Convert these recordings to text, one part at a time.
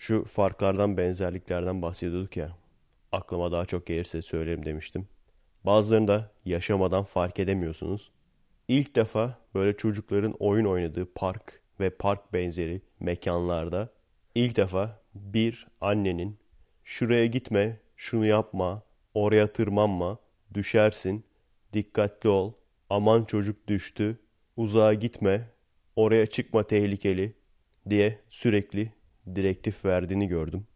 Şu farklardan, benzerliklerden bahsediyorduk ya. Aklıma daha çok gelirse söylerim demiştim. Bazılarını da yaşamadan fark edemiyorsunuz. İlk defa böyle çocukların oyun oynadığı park ve park benzeri mekanlarda ilk defa bir annenin şuraya gitme, şunu yapma, oraya tırmanma, düşersin, dikkatli ol, aman çocuk düştü, uzağa gitme, oraya çıkma tehlikeli diye sürekli direktif verdiğini gördüm.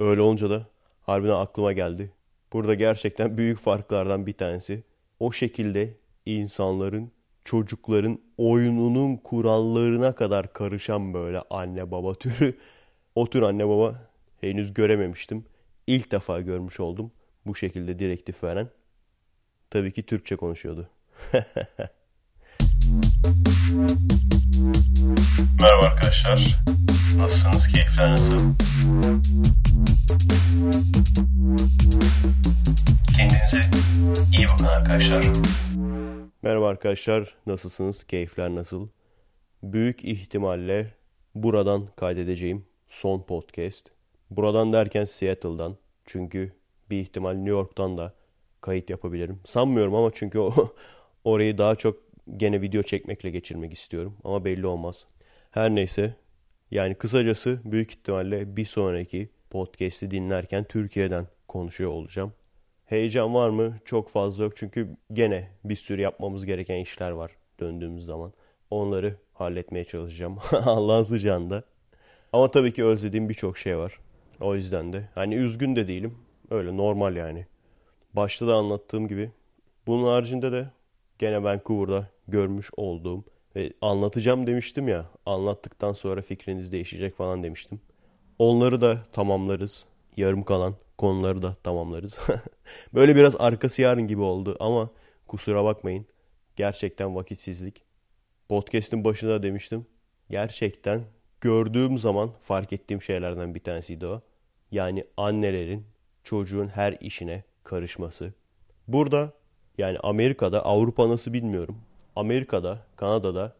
Öyle olunca da harbiden aklıma geldi. Burada gerçekten büyük farklardan bir tanesi. O şekilde insanların, çocukların oyununun kurallarına kadar karışan böyle anne baba türü. O tür anne baba henüz görememiştim. İlk defa görmüş oldum bu şekilde direktif veren. Tabii ki Türkçe konuşuyordu. Merhaba arkadaşlar. Nasılsınız? Keyifler nasıl? Kendinize iyi bakın arkadaşlar. Merhaba arkadaşlar. Nasılsınız? Keyifler nasıl? Büyük ihtimalle buradan kaydedeceğim son podcast. Buradan derken Seattle'dan. Çünkü bir ihtimal New York'tan da kayıt yapabilirim. Sanmıyorum ama çünkü o orayı daha çok gene video çekmekle geçirmek istiyorum. Ama belli olmaz. Her neyse. Yani kısacası büyük ihtimalle bir sonraki podcast'i dinlerken Türkiye'den konuşuyor olacağım. Heyecan var mı? Çok fazla yok. Çünkü gene bir sürü yapmamız gereken işler var döndüğümüz zaman. Onları halletmeye çalışacağım. Allah'ın sıcağında. Ama tabii ki özlediğim birçok şey var. O yüzden de. Hani üzgün de değilim. Öyle normal yani. Başta da anlattığım gibi. Bunun haricinde de gene Vancouver'da görmüş olduğum ve anlatacağım demiştim ya. Anlattıktan sonra fikriniz değişecek falan demiştim. Onları da tamamlarız. Yarım kalan konuları da tamamlarız. Böyle biraz arkası yarın gibi oldu ama kusura bakmayın. Gerçekten vakitsizlik. Podcast'in başında demiştim. Gerçekten gördüğüm zaman fark ettiğim şeylerden bir tanesiydi o. Yani annelerin çocuğun her işine karışması. Burada yani Amerika'da, Avrupa nasıl bilmiyorum. Amerika'da, Kanada'da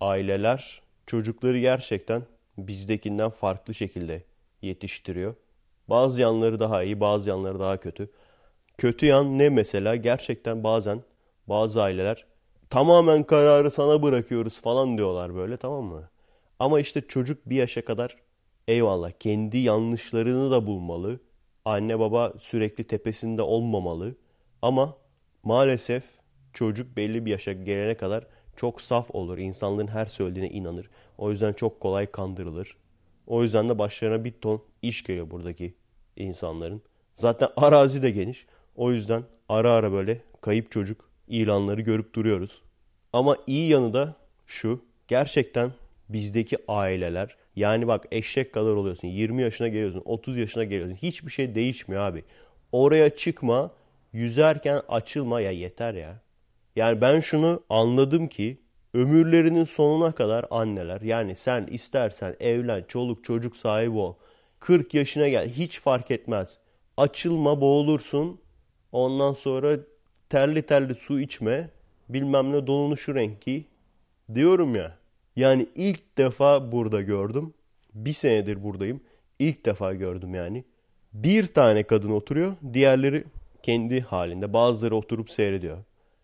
aileler çocukları gerçekten bizdekinden farklı şekilde yetiştiriyor. Bazı yanları daha iyi, bazı yanları daha kötü. Kötü yan ne mesela? Gerçekten bazen bazı aileler tamamen kararı sana bırakıyoruz falan diyorlar böyle tamam mı? Ama işte çocuk bir yaşa kadar eyvallah kendi yanlışlarını da bulmalı. Anne baba sürekli tepesinde olmamalı. Ama maalesef çocuk belli bir yaşa gelene kadar çok saf olur. İnsanların her söylediğine inanır. O yüzden çok kolay kandırılır. O yüzden de başlarına bir ton iş geliyor buradaki insanların. Zaten arazi de geniş. O yüzden ara ara böyle kayıp çocuk ilanları görüp duruyoruz. Ama iyi yanı da şu. Gerçekten bizdeki aileler yani bak eşek kadar oluyorsun. 20 yaşına geliyorsun. 30 yaşına geliyorsun. Hiçbir şey değişmiyor abi. Oraya çıkma. Yüzerken açılma ya yeter ya. Yani ben şunu anladım ki ömürlerinin sonuna kadar anneler yani sen istersen evlen, çoluk çocuk sahibi ol. 40 yaşına gel hiç fark etmez. Açılma boğulursun. Ondan sonra terli terli su içme. Bilmem ne donunu şu renki. Diyorum ya. Yani ilk defa burada gördüm. Bir senedir buradayım. İlk defa gördüm yani. Bir tane kadın oturuyor. Diğerleri kendi halinde. Bazıları oturup seyrediyor.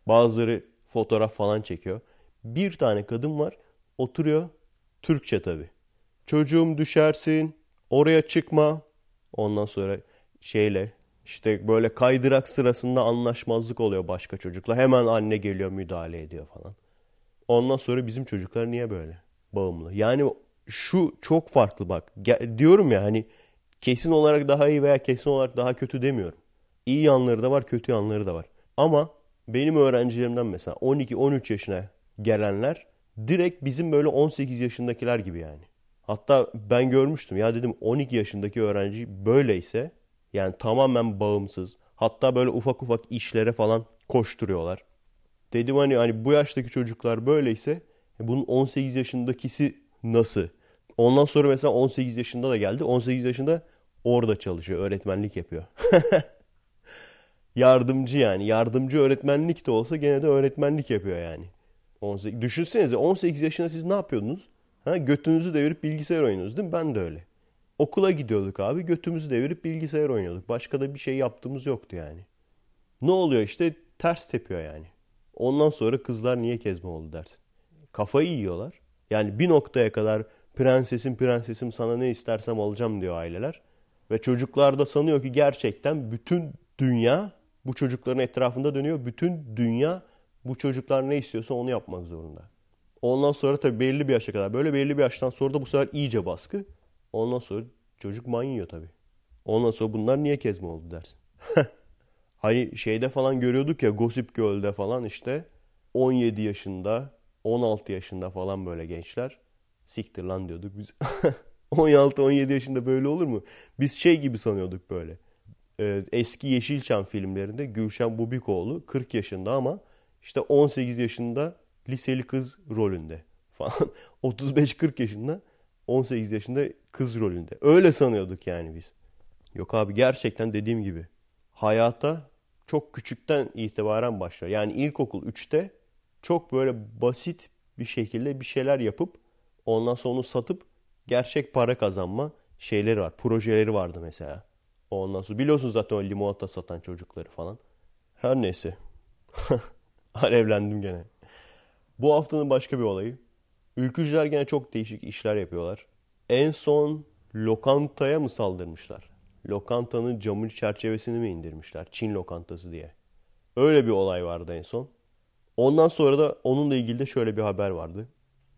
Bazıları fotoğraf falan çekiyor. Bir tane kadın var. Oturuyor. Türkçe tabii. Çocuğum düşersin. Oraya çıkma. Ondan sonra şeyle işte böyle kaydırak sırasında anlaşmazlık oluyor başka çocukla. Hemen anne geliyor müdahale ediyor falan. Ondan sonra bizim çocuklar niye böyle bağımlı? Yani şu çok farklı bak. Diyorum ya hani kesin olarak daha iyi veya kesin olarak daha kötü demiyorum. İyi yanları da var, kötü yanları da var. Ama benim öğrencilerimden mesela 12-13 yaşına gelenler direkt bizim böyle 18 yaşındakiler gibi yani. Hatta ben görmüştüm ya dedim 12 yaşındaki öğrenci böyleyse yani tamamen bağımsız. Hatta böyle ufak ufak işlere falan koşturuyorlar. Dedim hani hani bu yaştaki çocuklar böyleyse e, bunun 18 yaşındakisi nasıl? Ondan sonra mesela 18 yaşında da geldi. 18 yaşında orada çalışıyor, öğretmenlik yapıyor. Yardımcı yani. Yardımcı öğretmenlik de olsa gene de öğretmenlik yapıyor yani. 18, düşünsenize 18 yaşında siz ne yapıyordunuz? Ha, götünüzü devirip bilgisayar oynuyorsunuz değil mi? Ben de öyle. Okula gidiyorduk abi götümüzü devirip bilgisayar oynuyorduk. Başka da bir şey yaptığımız yoktu yani. Ne oluyor işte ters tepiyor yani. Ondan sonra kızlar niye kezme oldu dersin. Kafayı yiyorlar. Yani bir noktaya kadar prensesim prensesim sana ne istersem alacağım diyor aileler. Ve çocuklar da sanıyor ki gerçekten bütün dünya bu çocukların etrafında dönüyor. Bütün dünya bu çocuklar ne istiyorsa onu yapmak zorunda. Ondan sonra tabii belli bir yaşa kadar böyle belli bir yaştan sonra da bu sefer iyice baskı. Ondan sonra çocuk manyiyor tabii. Ondan sonra bunlar niye kezme oldu dersin. hani şeyde falan görüyorduk ya Gossip Girl'de falan işte 17 yaşında 16 yaşında falan böyle gençler. Siktir lan diyorduk biz. 16-17 yaşında böyle olur mu? Biz şey gibi sanıyorduk böyle. Ee, eski Yeşilçam filmlerinde Gülşen Bubikoğlu 40 yaşında ama işte 18 yaşında liseli kız rolünde falan. 35-40 yaşında 18 yaşında kız rolünde. Öyle sanıyorduk yani biz. Yok abi gerçekten dediğim gibi hayata çok küçükten itibaren başlıyor. Yani ilkokul 3'te çok böyle basit bir şekilde bir şeyler yapıp ondan sonra onu satıp gerçek para kazanma şeyleri var. Projeleri vardı mesela. Ondan sonra biliyorsunuz zaten o limonata satan çocukları falan. Her neyse. Alevlendim gene. Bu haftanın başka bir olayı. Ülkücüler gene çok değişik işler yapıyorlar. En son lokantaya mı saldırmışlar? Lokantanın camın çerçevesini mi indirmişler? Çin lokantası diye. Öyle bir olay vardı en son. Ondan sonra da onunla ilgili de şöyle bir haber vardı.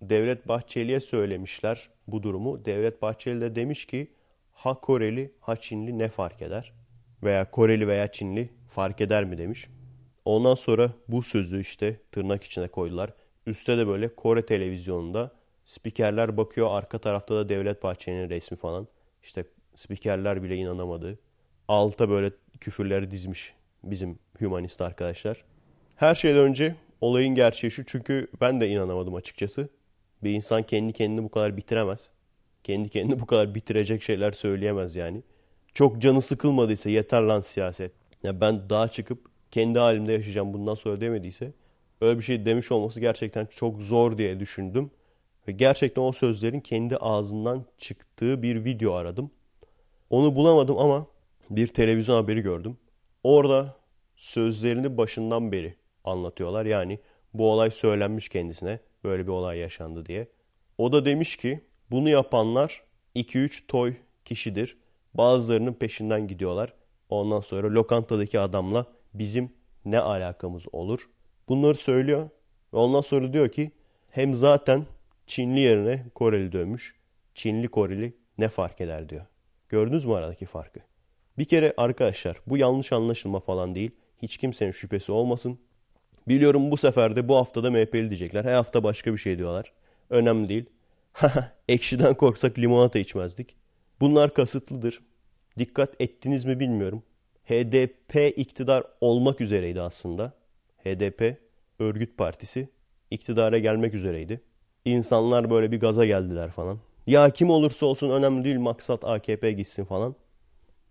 Devlet Bahçeli'ye söylemişler bu durumu. Devlet Bahçeli de demiş ki ha Koreli ha Çinli ne fark eder? Veya Koreli veya Çinli fark eder mi demiş. Ondan sonra bu sözü işte tırnak içine koydular. Üste de böyle Kore televizyonunda spikerler bakıyor. Arka tarafta da Devlet Bahçeli'nin resmi falan. İşte spikerler bile inanamadı. Alta böyle küfürleri dizmiş bizim humanist arkadaşlar. Her şeyden önce olayın gerçeği şu çünkü ben de inanamadım açıkçası. Bir insan kendi kendini bu kadar bitiremez. Kendi kendini bu kadar bitirecek şeyler söyleyemez yani. Çok canı sıkılmadıysa yeter lan siyaset. Ya ben daha çıkıp kendi halimde yaşayacağım bundan sonra demediyse öyle bir şey demiş olması gerçekten çok zor diye düşündüm. Ve gerçekten o sözlerin kendi ağzından çıktığı bir video aradım. Onu bulamadım ama bir televizyon haberi gördüm. Orada sözlerini başından beri anlatıyorlar. Yani bu olay söylenmiş kendisine. Böyle bir olay yaşandı diye. O da demiş ki bunu yapanlar 2-3 toy kişidir. Bazılarının peşinden gidiyorlar. Ondan sonra lokantadaki adamla bizim ne alakamız olur? Bunları söylüyor. Ve ondan sonra diyor ki hem zaten Çinli yerine Koreli dönmüş. Çinli Koreli ne fark eder diyor. Gördünüz mü aradaki farkı? Bir kere arkadaşlar bu yanlış anlaşılma falan değil. Hiç kimsenin şüphesi olmasın. Biliyorum bu sefer de bu haftada MHP'li diyecekler. Her hafta başka bir şey diyorlar. Önemli değil. Ekşiden korksak limonata içmezdik. Bunlar kasıtlıdır. Dikkat ettiniz mi bilmiyorum. HDP iktidar olmak üzereydi aslında. HDP örgüt partisi iktidara gelmek üzereydi. İnsanlar böyle bir gaza geldiler falan. Ya kim olursa olsun önemli değil maksat AKP gitsin falan.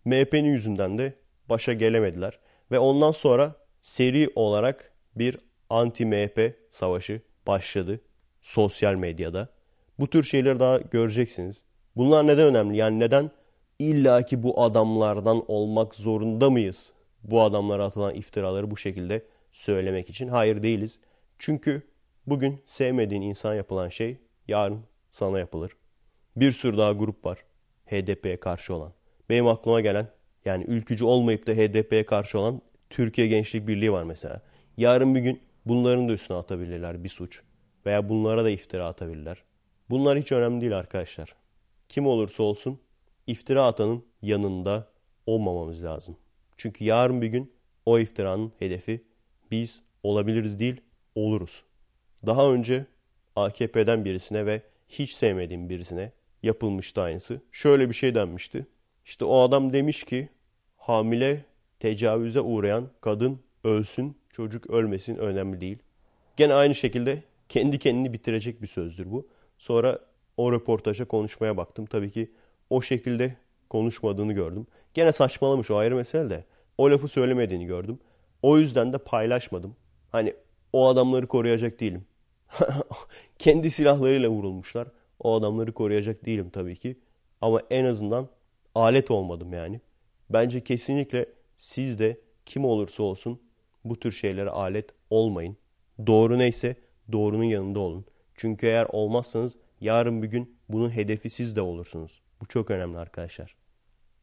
MHP'nin yüzünden de başa gelemediler. Ve ondan sonra seri olarak bir anti-MHP savaşı başladı sosyal medyada. Bu tür şeyleri daha göreceksiniz. Bunlar neden önemli? Yani neden illaki bu adamlardan olmak zorunda mıyız? Bu adamlara atılan iftiraları bu şekilde söylemek için. Hayır değiliz. Çünkü bugün sevmediğin insan yapılan şey yarın sana yapılır. Bir sürü daha grup var HDP'ye karşı olan. Benim aklıma gelen yani ülkücü olmayıp da HDP'ye karşı olan Türkiye Gençlik Birliği var mesela. Yarın bir gün bunların da üstüne atabilirler bir suç. Veya bunlara da iftira atabilirler. Bunlar hiç önemli değil arkadaşlar. Kim olursa olsun iftira atanın yanında olmamamız lazım. Çünkü yarın bir gün o iftiranın hedefi biz olabiliriz değil oluruz. Daha önce AKP'den birisine ve hiç sevmediğim birisine yapılmıştı aynısı. Şöyle bir şey denmişti. İşte o adam demiş ki hamile tecavüze uğrayan kadın ölsün, çocuk ölmesin önemli değil. Gene aynı şekilde kendi kendini bitirecek bir sözdür bu. Sonra o röportaja konuşmaya baktım. Tabii ki o şekilde konuşmadığını gördüm. Gene saçmalamış o ayrı mesele de. O lafı söylemediğini gördüm. O yüzden de paylaşmadım. Hani o adamları koruyacak değilim. Kendi silahlarıyla vurulmuşlar. O adamları koruyacak değilim tabii ki. Ama en azından alet olmadım yani. Bence kesinlikle siz de kim olursa olsun bu tür şeylere alet olmayın. Doğru neyse doğrunun yanında olun. Çünkü eğer olmazsanız yarın bir gün bunun hedefi siz de olursunuz. Bu çok önemli arkadaşlar.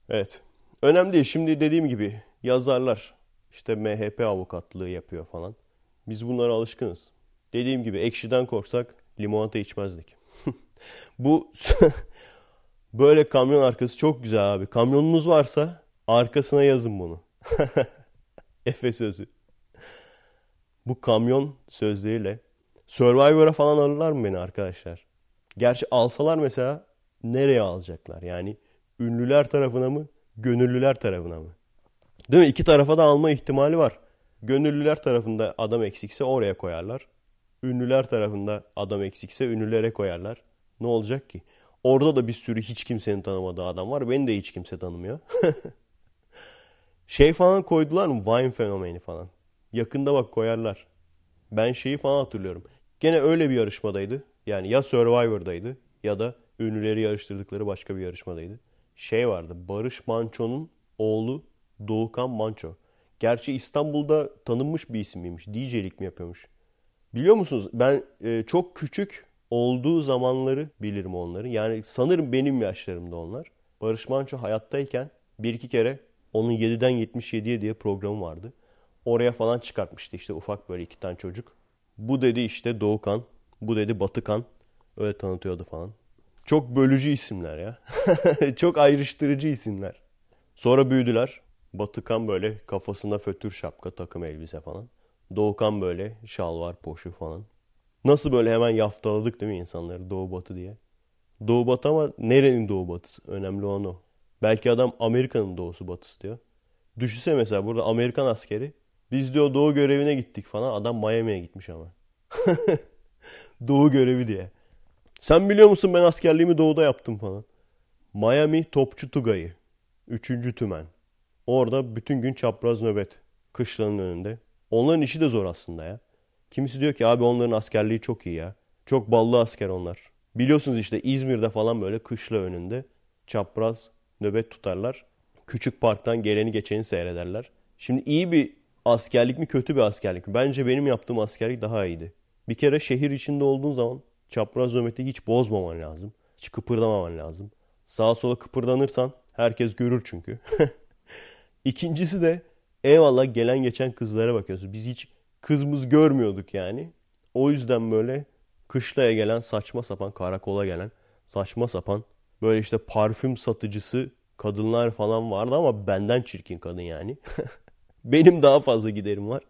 Evet. Önemli değil. Şimdi dediğim gibi yazarlar işte MHP avukatlığı yapıyor falan. Biz bunlara alışkınız. Dediğim gibi ekşiden korksak limonata içmezdik. Bu böyle kamyon arkası çok güzel abi. Kamyonunuz varsa arkasına yazın bunu. Efe sözü. Bu kamyon sözleriyle Survivor'a falan alırlar mı beni arkadaşlar? Gerçi alsalar mesela nereye alacaklar? Yani ünlüler tarafına mı, gönüllüler tarafına mı? Değil mi? İki tarafa da alma ihtimali var. Gönüllüler tarafında adam eksikse oraya koyarlar. Ünlüler tarafında adam eksikse ünlülere koyarlar. Ne olacak ki? Orada da bir sürü hiç kimsenin tanımadığı adam var. Beni de hiç kimse tanımıyor. şey falan koydular mı? Vine fenomeni falan. Yakında bak koyarlar. Ben şeyi falan hatırlıyorum. Gene öyle bir yarışmadaydı. Yani ya Survivor'daydı ya da ünlüleri yarıştırdıkları başka bir yarışmadaydı. Şey vardı. Barış Manço'nun oğlu Doğukan Manço. Gerçi İstanbul'da tanınmış bir isim miymiş? DJ'lik mi yapıyormuş? Biliyor musunuz ben e, çok küçük olduğu zamanları bilirim onları. Yani sanırım benim yaşlarımda onlar. Barış Manço hayattayken bir iki kere onun 7'den 77'ye diye programı vardı. Oraya falan çıkartmıştı işte ufak böyle iki tane çocuk. Bu dedi işte Doğukan, bu dedi Batıkan. Öyle tanıtıyordu falan. Çok bölücü isimler ya. çok ayrıştırıcı isimler. Sonra büyüdüler. Batıkan böyle kafasında fötür şapka, takım elbise falan. Doğukan böyle şalvar, poşu falan. Nasıl böyle hemen yaftaladık değil mi insanları doğu batı diye. Doğu batı ama nerenin doğu batısı? Önemli olan o. Belki adam Amerika'nın doğusu batısı diyor. Düşünsene mesela burada Amerikan askeri. Biz diyor doğu görevine gittik falan. Adam Miami'ye gitmiş ama. doğu görevi diye. Sen biliyor musun ben askerliğimi doğuda yaptım falan. Miami Topçu Tugayı. Üçüncü tümen. Orada bütün gün çapraz nöbet. Kışlanın önünde. Onların işi de zor aslında ya. Kimisi diyor ki abi onların askerliği çok iyi ya. Çok ballı asker onlar. Biliyorsunuz işte İzmir'de falan böyle kışla önünde çapraz nöbet tutarlar. Küçük parktan geleni geçeni seyrederler. Şimdi iyi bir askerlik mi kötü bir askerlik mi? Bence benim yaptığım askerlik daha iyiydi. Bir kere şehir içinde olduğun zaman çapraz nöbeti hiç bozmaman lazım. Hiç kıpırdamaman lazım. Sağa sola kıpırdanırsan herkes görür çünkü. İkincisi de eyvallah gelen geçen kızlara bakıyorsun. Biz hiç kızımız görmüyorduk yani. O yüzden böyle kışlaya gelen saçma sapan karakola gelen saçma sapan böyle işte parfüm satıcısı kadınlar falan vardı ama benden çirkin kadın yani. Benim daha fazla giderim var.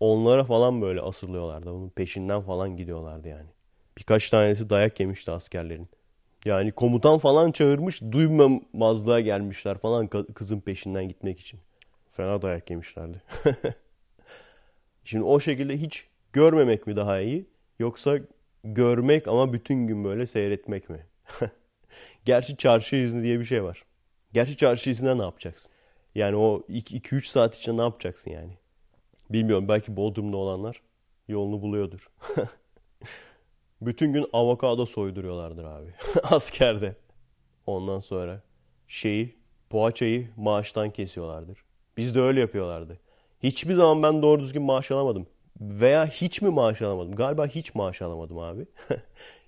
Onlara falan böyle asılıyorlardı. Onun peşinden falan gidiyorlardı yani. Birkaç tanesi dayak yemişti askerlerin. Yani komutan falan çağırmış duymamazlığa gelmişler falan kızın peşinden gitmek için. Fena dayak yemişlerdi. Şimdi o şekilde hiç görmemek mi daha iyi yoksa görmek ama bütün gün böyle seyretmek mi? Gerçi çarşı izni diye bir şey var. Gerçi çarşı iznine ne yapacaksın? Yani o 2-3 saat içinde ne yapacaksın yani? Bilmiyorum belki Bodrum'da olanlar yolunu buluyordur. Bütün gün avokado soyduruyorlardır abi. Askerde. Ondan sonra şeyi, poğaçayı maaştan kesiyorlardır. Biz de öyle yapıyorlardı. Hiçbir zaman ben doğru düzgün maaş alamadım. Veya hiç mi maaş alamadım? Galiba hiç maaş alamadım abi.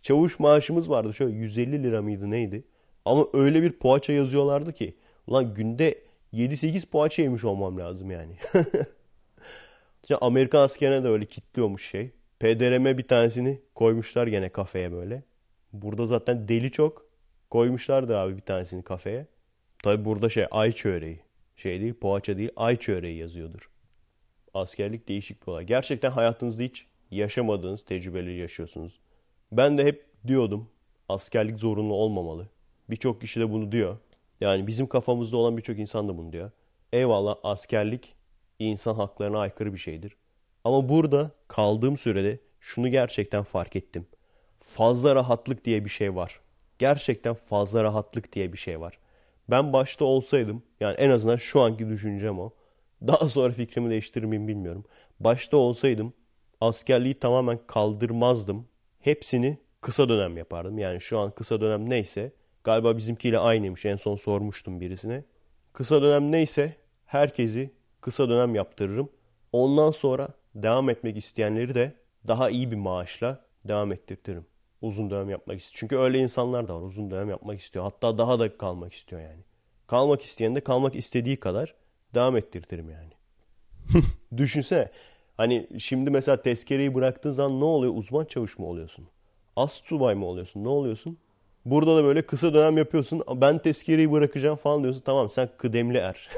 Çavuş maaşımız vardı. Şöyle 150 lira mıydı neydi? Ama öyle bir poğaça yazıyorlardı ki. Ulan günde 7-8 poğaça yemiş olmam lazım yani. işte Amerikan askerine de öyle kitliyormuş şey. PDRM bir tanesini koymuşlar gene kafeye böyle. Burada zaten deli çok. Koymuşlardır abi bir tanesini kafeye. Tabi burada şey ay çöreği. Şey değil poğaça değil ay çöreği yazıyordur. Askerlik değişik bir olay. Gerçekten hayatınızda hiç yaşamadığınız tecrübeleri yaşıyorsunuz. Ben de hep diyordum askerlik zorunlu olmamalı. Birçok kişi de bunu diyor. Yani bizim kafamızda olan birçok insan da bunu diyor. Eyvallah askerlik insan haklarına aykırı bir şeydir. Ama burada kaldığım sürede şunu gerçekten fark ettim. Fazla rahatlık diye bir şey var. Gerçekten fazla rahatlık diye bir şey var. Ben başta olsaydım yani en azından şu anki düşüncem o. Daha sonra fikrimi değiştirir miyim bilmiyorum. Başta olsaydım askerliği tamamen kaldırmazdım. Hepsini kısa dönem yapardım. Yani şu an kısa dönem neyse Galiba bizimkiyle aynıymış. En son sormuştum birisine. Kısa dönem neyse herkesi kısa dönem yaptırırım. Ondan sonra devam etmek isteyenleri de daha iyi bir maaşla devam ettirtirim. Uzun dönem yapmak istiyor. Çünkü öyle insanlar da var. Uzun dönem yapmak istiyor. Hatta daha da kalmak istiyor yani. Kalmak isteyen de kalmak istediği kadar devam ettirtirim yani. Düşünsene. Hani şimdi mesela tezkereyi bıraktığın zaman ne oluyor? Uzman çavuş mu oluyorsun? As subay mı oluyorsun? Ne oluyorsun? Burada da böyle kısa dönem yapıyorsun. Ben tezkereyi bırakacağım falan diyorsun. Tamam sen kıdemli er.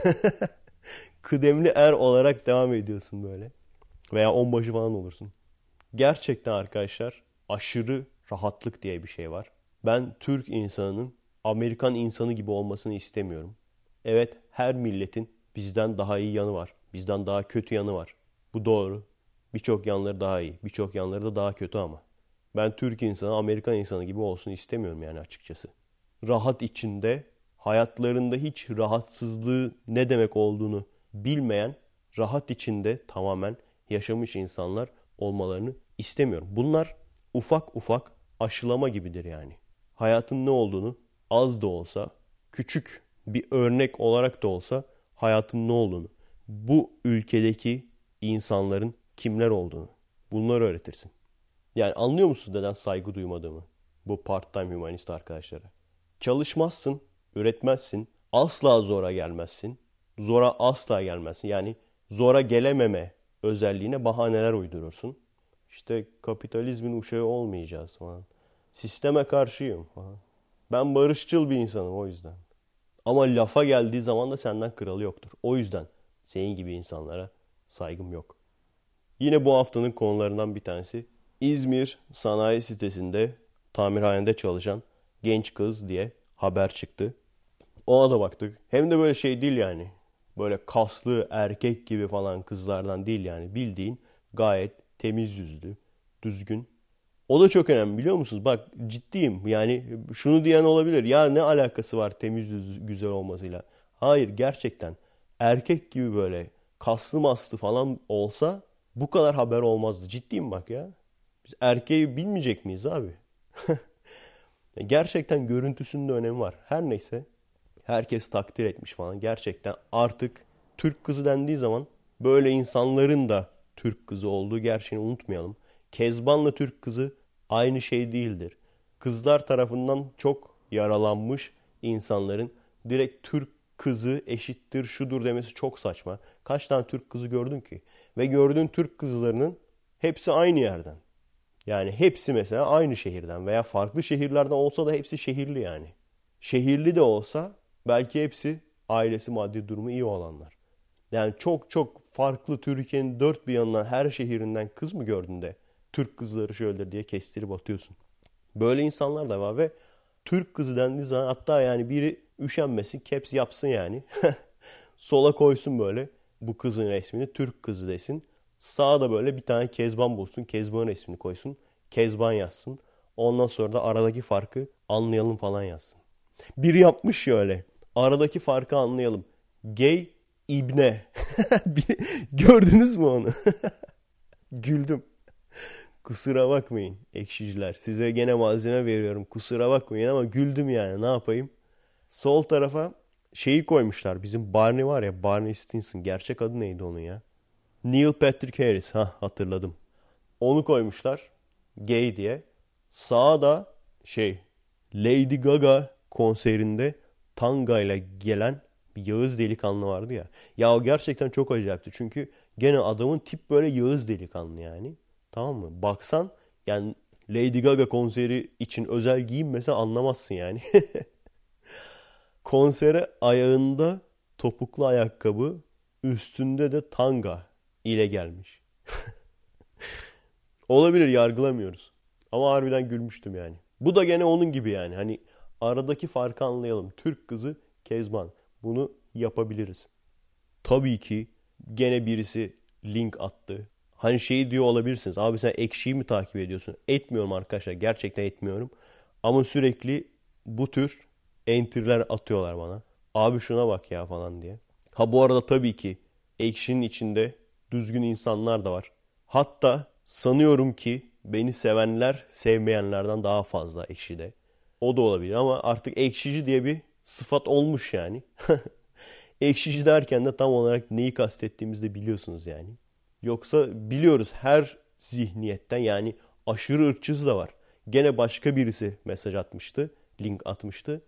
kıdemli er olarak devam ediyorsun böyle. Veya onbaşı falan olursun. Gerçekten arkadaşlar aşırı rahatlık diye bir şey var. Ben Türk insanının Amerikan insanı gibi olmasını istemiyorum. Evet her milletin bizden daha iyi yanı var. Bizden daha kötü yanı var. Bu doğru. Birçok yanları daha iyi. Birçok yanları da daha kötü ama. Ben Türk insanı Amerikan insanı gibi olsun istemiyorum yani açıkçası. Rahat içinde hayatlarında hiç rahatsızlığı ne demek olduğunu bilmeyen, rahat içinde tamamen yaşamış insanlar olmalarını istemiyorum. Bunlar ufak ufak aşılama gibidir yani. Hayatın ne olduğunu az da olsa, küçük bir örnek olarak da olsa hayatın ne olduğunu, bu ülkedeki insanların kimler olduğunu bunları öğretirsin. Yani anlıyor musun neden saygı duymadığımı bu part-time humanist arkadaşlara? Çalışmazsın, üretmezsin, asla zora gelmezsin, zora asla gelmezsin. Yani zora gelememe özelliğine bahaneler uydurursun. İşte kapitalizmin uşağı olmayacağız falan. Sisteme karşıyım falan. Ben barışçıl bir insanım o yüzden. Ama lafa geldiği zaman da senden kralı yoktur. O yüzden senin gibi insanlara saygım yok. Yine bu haftanın konularından bir tanesi İzmir sanayi sitesinde tamirhanede çalışan genç kız diye haber çıktı. Ona da baktık. Hem de böyle şey değil yani. Böyle kaslı erkek gibi falan kızlardan değil yani. Bildiğin gayet temiz yüzlü, düzgün. O da çok önemli biliyor musunuz? Bak ciddiyim. Yani şunu diyen olabilir. Ya ne alakası var temiz yüz güzel olmasıyla? Hayır gerçekten. Erkek gibi böyle kaslı maslı falan olsa bu kadar haber olmazdı. Ciddiyim bak ya. Biz erkeği bilmeyecek miyiz abi? Gerçekten görüntüsünün de önemi var. Her neyse herkes takdir etmiş falan. Gerçekten artık Türk kızı dendiği zaman böyle insanların da Türk kızı olduğu gerçeğini unutmayalım. Kezban'la Türk kızı aynı şey değildir. Kızlar tarafından çok yaralanmış insanların direkt Türk kızı eşittir şudur demesi çok saçma. Kaç tane Türk kızı gördün ki? Ve gördüğün Türk kızlarının hepsi aynı yerden. Yani hepsi mesela aynı şehirden veya farklı şehirlerden olsa da hepsi şehirli yani. Şehirli de olsa belki hepsi ailesi maddi durumu iyi olanlar. Yani çok çok farklı Türkiye'nin dört bir yanından her şehirinden kız mı gördün de Türk kızları şöyle diye kestirip atıyorsun. Böyle insanlar da var ve Türk kızı dendiği zaman hatta yani biri üşenmesin caps yapsın yani. Sola koysun böyle bu kızın resmini Türk kızı desin. Sağda böyle bir tane Kezban bulsun. Kezban'ın resmini koysun. Kezban yazsın. Ondan sonra da aradaki farkı anlayalım falan yazsın. Biri yapmış şöyle. Aradaki farkı anlayalım. Gay ibne. Gördünüz mü onu? Güldüm. Kusura bakmayın ekşiciler. Size gene malzeme veriyorum. Kusura bakmayın ama güldüm yani. Ne yapayım? Sol tarafa şeyi koymuşlar. Bizim Barney var ya Barney Stinson. Gerçek adı neydi onun ya? Neil Patrick Harris. Ha hatırladım. Onu koymuşlar. Gay diye. Sağa da şey Lady Gaga konserinde tanga ile gelen bir Yağız delikanlı vardı ya. Ya o gerçekten çok acayipti. Çünkü gene adamın tip böyle Yağız delikanlı yani. Tamam mı? Baksan yani Lady Gaga konseri için özel giyim mesela anlamazsın yani. Konsere ayağında topuklu ayakkabı, üstünde de tanga ile gelmiş. Olabilir yargılamıyoruz. Ama harbiden gülmüştüm yani. Bu da gene onun gibi yani. Hani aradaki farkı anlayalım. Türk kızı Kezban. Bunu yapabiliriz. Tabii ki gene birisi link attı. Hani şeyi diyor olabilirsiniz. Abi sen ekşiyi mi takip ediyorsun? Etmiyorum arkadaşlar. Gerçekten etmiyorum. Ama sürekli bu tür enter'ler atıyorlar bana. Abi şuna bak ya falan diye. Ha bu arada tabii ki ekşinin içinde düzgün insanlar da var. Hatta sanıyorum ki beni sevenler sevmeyenlerden daha fazla ekşide. O da olabilir ama artık ekşici diye bir sıfat olmuş yani. ekşici derken de tam olarak neyi kastettiğimizi de biliyorsunuz yani. Yoksa biliyoruz her zihniyetten yani aşırı ırkçısı da var. Gene başka birisi mesaj atmıştı, link atmıştı.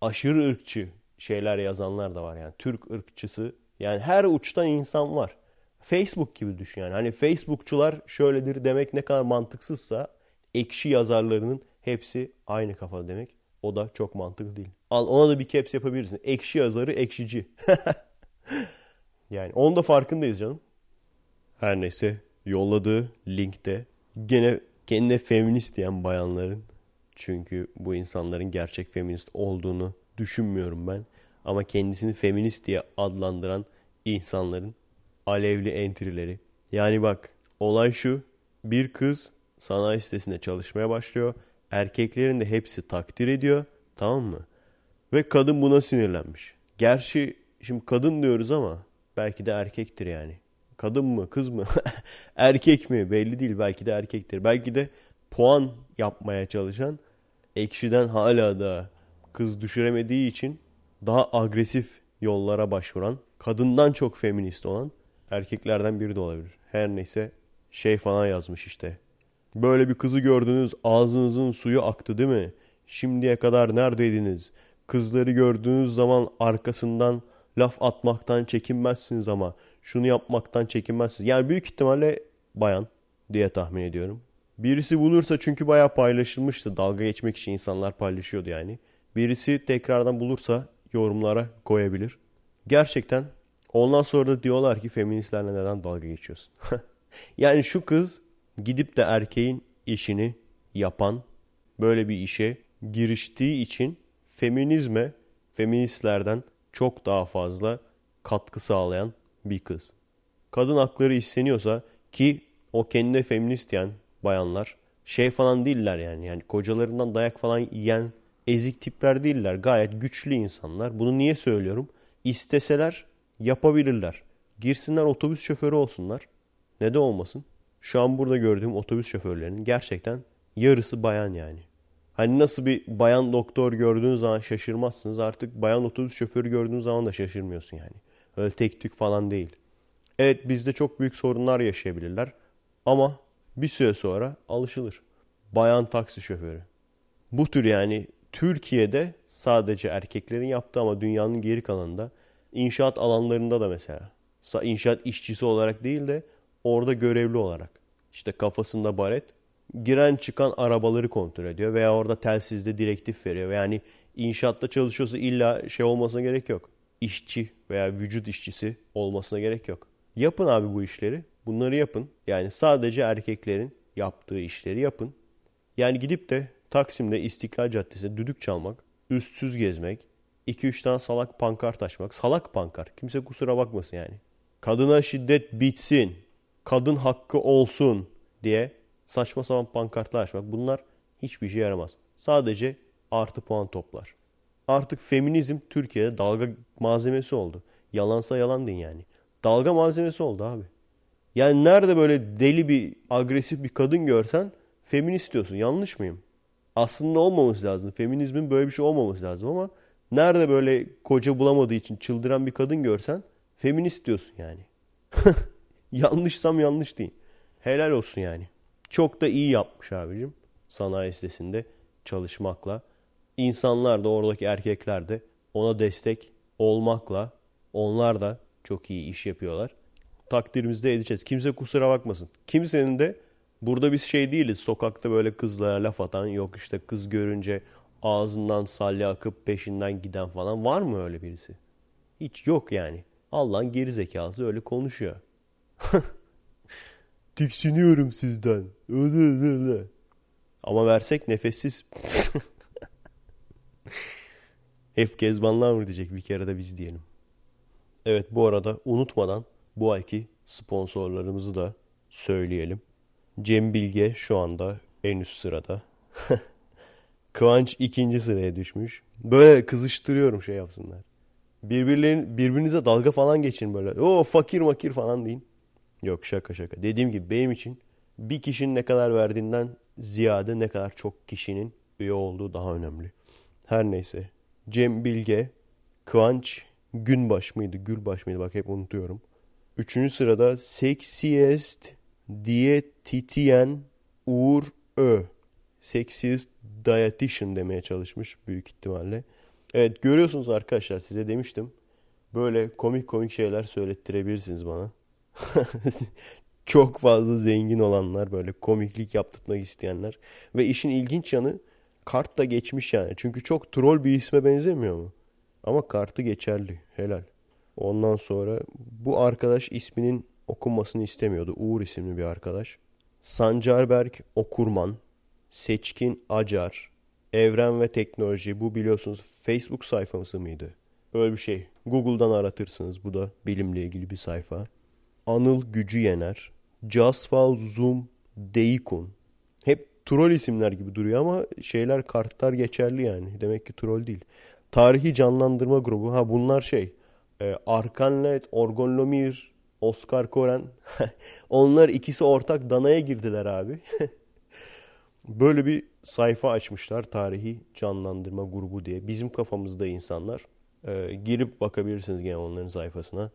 Aşırı ırkçı şeyler yazanlar da var yani. Türk ırkçısı yani her uçtan insan var. Facebook gibi düşün yani. Hani Facebookçular şöyledir demek ne kadar mantıksızsa ekşi yazarlarının hepsi aynı kafa demek. O da çok mantıklı değil. Al ona da bir caps yapabilirsin. Ekşi yazarı ekşici. yani onun da farkındayız canım. Her neyse yolladığı linkte gene kendine feminist diyen bayanların çünkü bu insanların gerçek feminist olduğunu düşünmüyorum ben. Ama kendisini feminist diye adlandıran insanların alevli entrileri. Yani bak olay şu bir kız sanayi sitesinde çalışmaya başlıyor. Erkeklerin de hepsi takdir ediyor tamam mı? Ve kadın buna sinirlenmiş. Gerçi şimdi kadın diyoruz ama belki de erkektir yani. Kadın mı kız mı erkek mi belli değil belki de erkektir. Belki de puan yapmaya çalışan ekşiden hala da kız düşüremediği için daha agresif yollara başvuran kadından çok feminist olan erkeklerden biri de olabilir. Her neyse şey falan yazmış işte. Böyle bir kızı gördünüz ağzınızın suyu aktı değil mi? Şimdiye kadar neredeydiniz? Kızları gördüğünüz zaman arkasından laf atmaktan çekinmezsiniz ama şunu yapmaktan çekinmezsiniz. Yani büyük ihtimalle bayan diye tahmin ediyorum. Birisi bulursa çünkü bayağı paylaşılmıştı. Dalga geçmek için insanlar paylaşıyordu yani. Birisi tekrardan bulursa yorumlara koyabilir. Gerçekten ondan sonra da diyorlar ki feministlerle neden dalga geçiyorsun? yani şu kız gidip de erkeğin işini yapan böyle bir işe giriştiği için feminizme feministlerden çok daha fazla katkı sağlayan bir kız. Kadın hakları isteniyorsa ki o kendine feminist diyen bayanlar şey falan değiller yani. Yani kocalarından dayak falan yiyen ezik tipler değiller. Gayet güçlü insanlar. Bunu niye söylüyorum? İsteseler yapabilirler. Girsinler otobüs şoförü olsunlar. Ne de olmasın. Şu an burada gördüğüm otobüs şoförlerinin gerçekten yarısı bayan yani. Hani nasıl bir bayan doktor gördüğünüz zaman şaşırmazsınız. Artık bayan otobüs şoförü gördüğünüz zaman da şaşırmıyorsun yani. Öyle tek tük falan değil. Evet bizde çok büyük sorunlar yaşayabilirler. Ama bir süre sonra alışılır. Bayan taksi şoförü. Bu tür yani Türkiye'de sadece erkeklerin yaptığı ama dünyanın geri kalanında inşaat alanlarında da mesela inşaat işçisi olarak değil de orada görevli olarak işte kafasında baret giren çıkan arabaları kontrol ediyor veya orada telsizde direktif veriyor. Yani inşaatta çalışıyorsa illa şey olmasına gerek yok. İşçi veya vücut işçisi olmasına gerek yok. Yapın abi bu işleri. Bunları yapın. Yani sadece erkeklerin yaptığı işleri yapın. Yani gidip de Taksim'de İstiklal Caddesi'nde düdük çalmak, üstsüz gezmek, 2-3 tane salak pankart açmak. Salak pankart. Kimse kusura bakmasın yani. Kadına şiddet bitsin, kadın hakkı olsun diye saçma sapan pankartlar açmak. Bunlar hiçbir şey yaramaz. Sadece artı puan toplar. Artık feminizm Türkiye'de dalga malzemesi oldu. Yalansa yalan deyin yani. Dalga malzemesi oldu abi. Yani nerede böyle deli bir agresif bir kadın görsen feminist diyorsun. Yanlış mıyım? Aslında olmaması lazım. Feminizmin böyle bir şey olmaması lazım ama nerede böyle koca bulamadığı için çıldıran bir kadın görsen feminist diyorsun yani. Yanlışsam yanlış değil. Helal olsun yani. Çok da iyi yapmış abicim sanayi sitesinde çalışmakla. İnsanlar da oradaki erkekler de ona destek olmakla onlar da çok iyi iş yapıyorlar. Takdirimizde edeceğiz. Kimse kusura bakmasın. Kimsenin de burada biz şey değiliz. Sokakta böyle kızlara laf atan yok işte kız görünce ağzından salya akıp peşinden giden falan. Var mı öyle birisi? Hiç yok yani. Allah'ın geri zekası öyle konuşuyor. Tiksiniyorum sizden. Ama versek nefessiz. Hep kezbanlar mı diyecek bir kere de biz diyelim. Evet bu arada unutmadan bu ayki sponsorlarımızı da söyleyelim. Cem Bilge şu anda en üst sırada. Kıvanç ikinci sıraya düşmüş. Böyle kızıştırıyorum şey yapsınlar. Birbirlerin, birbirinize dalga falan geçin böyle. O fakir makir falan deyin. Yok şaka şaka. Dediğim gibi benim için bir kişinin ne kadar verdiğinden ziyade ne kadar çok kişinin üye olduğu daha önemli. Her neyse. Cem Bilge, Kıvanç Günbaş mıydı? Gülbaş mıydı? Bak hep unutuyorum. Üçüncü sırada Sexiest Dietitian Uğur Ö. Sexiest Dietitian demeye çalışmış büyük ihtimalle. Evet görüyorsunuz arkadaşlar size demiştim. Böyle komik komik şeyler söylettirebilirsiniz bana. Çok fazla zengin olanlar böyle komiklik yaptırmak isteyenler. Ve işin ilginç yanı kart da geçmiş yani. Çünkü çok troll bir isme benzemiyor mu? Ama kartı geçerli. Helal. Ondan sonra bu arkadaş isminin okunmasını istemiyordu. Uğur isimli bir arkadaş. Sancarberk Okurman, Seçkin Acar, Evren ve Teknoloji. Bu biliyorsunuz Facebook sayfası mıydı? Öyle bir şey. Google'dan aratırsınız. Bu da bilimle ilgili bir sayfa. Anıl Gücü Yener, Casfal Zoom Deikun. Hep troll isimler gibi duruyor ama şeyler kartlar geçerli yani. Demek ki troll değil. Tarihi canlandırma grubu. Ha bunlar şey. E, Arkanlet, Orgon Lomir, Oscar Koren. Onlar ikisi ortak danaya girdiler abi. Böyle bir sayfa açmışlar tarihi canlandırma grubu diye. Bizim kafamızda insanlar. E, girip bakabilirsiniz gene onların sayfasına.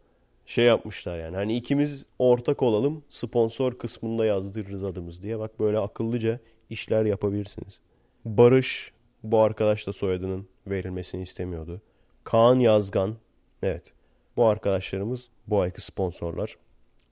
Şey yapmışlar yani. Hani ikimiz ortak olalım. Sponsor kısmında yazdırırız adımız diye. Bak böyle akıllıca işler yapabilirsiniz. Barış bu arkadaş da soyadının verilmesini istemiyordu. Kaan Yazgan. Evet. Bu arkadaşlarımız bu ayki sponsorlar.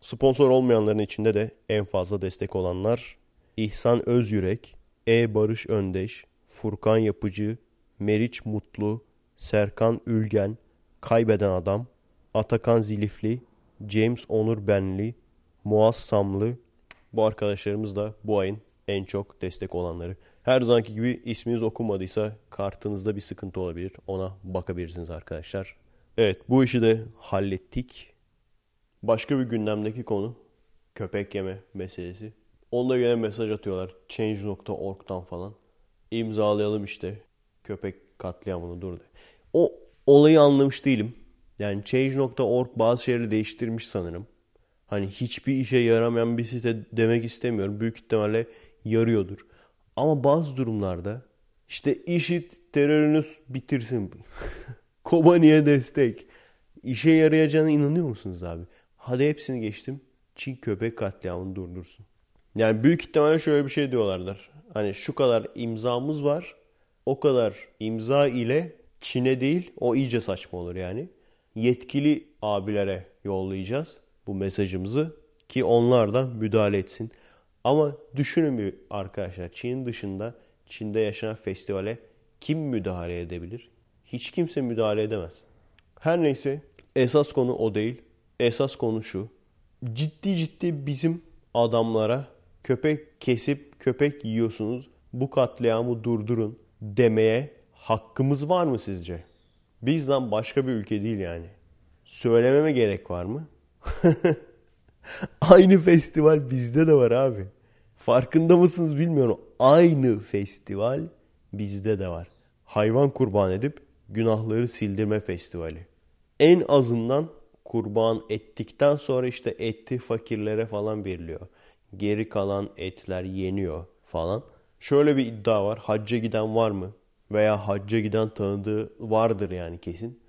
Sponsor olmayanların içinde de en fazla destek olanlar İhsan Özyürek, E. Barış Öndeş, Furkan Yapıcı, Meriç Mutlu, Serkan Ülgen, Kaybeden Adam, Atakan Zilifli, James Onur Benli, Muaz Samlı. Bu arkadaşlarımız da bu ayın en çok destek olanları. Her zamanki gibi isminiz okunmadıysa kartınızda bir sıkıntı olabilir. Ona bakabilirsiniz arkadaşlar. Evet bu işi de hallettik. Başka bir gündemdeki konu köpek yeme meselesi. Onda gene mesaj atıyorlar. Change.org'dan falan. İmzalayalım işte köpek katliamını dur de. O olayı anlamış değilim. Yani Change.org bazı şeyleri değiştirmiş sanırım. Hani hiçbir işe yaramayan bir site demek istemiyorum. Büyük ihtimalle yarıyordur. Ama bazı durumlarda işte işit terörünü bitirsin. Kobani'ye destek. İşe yarayacağına inanıyor musunuz abi? Hadi hepsini geçtim. Çin köpek katliamını durdursun. Yani büyük ihtimalle şöyle bir şey diyorlardır. Hani şu kadar imzamız var. O kadar imza ile Çin'e değil o iyice saçma olur yani. Yetkili abilere yollayacağız bu mesajımızı ki onlar da müdahale etsin. Ama düşünün bir arkadaşlar Çin'in dışında Çin'de yaşanan festivale kim müdahale edebilir? Hiç kimse müdahale edemez. Her neyse esas konu o değil. Esas konu şu. Ciddi ciddi bizim adamlara köpek kesip köpek yiyorsunuz bu katliamı durdurun demeye hakkımız var mı sizce? Bizden başka bir ülke değil yani. Söylememe gerek var mı? Aynı festival bizde de var abi. Farkında mısınız bilmiyorum. Aynı festival bizde de var. Hayvan kurban edip günahları sildirme festivali. En azından kurban ettikten sonra işte eti fakirlere falan veriliyor. Geri kalan etler yeniyor falan. Şöyle bir iddia var. Hacca giden var mı? Veya hacca giden tanıdığı vardır yani kesin.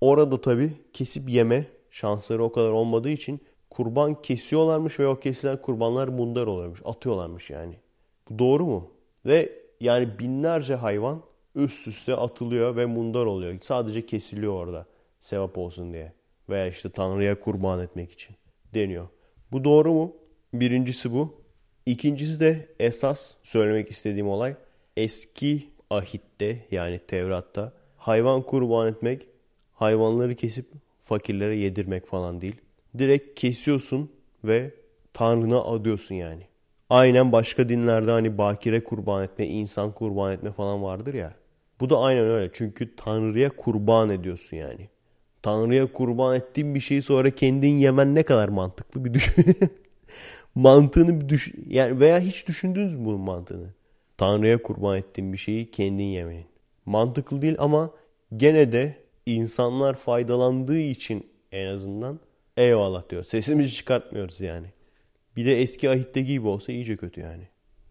Orada tabii kesip yeme şansları o kadar olmadığı için kurban kesiyorlarmış ve o kesilen kurbanlar mundar oluyormuş. Atıyorlarmış yani. Bu doğru mu? Ve yani binlerce hayvan üst üste atılıyor ve mundar oluyor. Sadece kesiliyor orada sevap olsun diye. Veya işte Tanrı'ya kurban etmek için deniyor. Bu doğru mu? Birincisi bu. İkincisi de esas söylemek istediğim olay eski ahitte yani Tevrat'ta hayvan kurban etmek hayvanları kesip fakirlere yedirmek falan değil. Direkt kesiyorsun ve Tanrına adıyorsun yani. Aynen başka dinlerde hani bakire kurban etme, insan kurban etme falan vardır ya. Bu da aynen öyle. Çünkü Tanrı'ya kurban ediyorsun yani. Tanrı'ya kurban ettiğin bir şeyi sonra kendin yemen ne kadar mantıklı bir düşün. mantığını düşün yani veya hiç düşündünüz mü bunun mantığını? Tanrı'ya kurban ettiğin bir şeyi kendin yemenin. Mantıklı değil ama gene de insanlar faydalandığı için en azından eyvallah diyor. Sesimizi çıkartmıyoruz yani. Bir de eski ahitteki gibi olsa iyice kötü yani.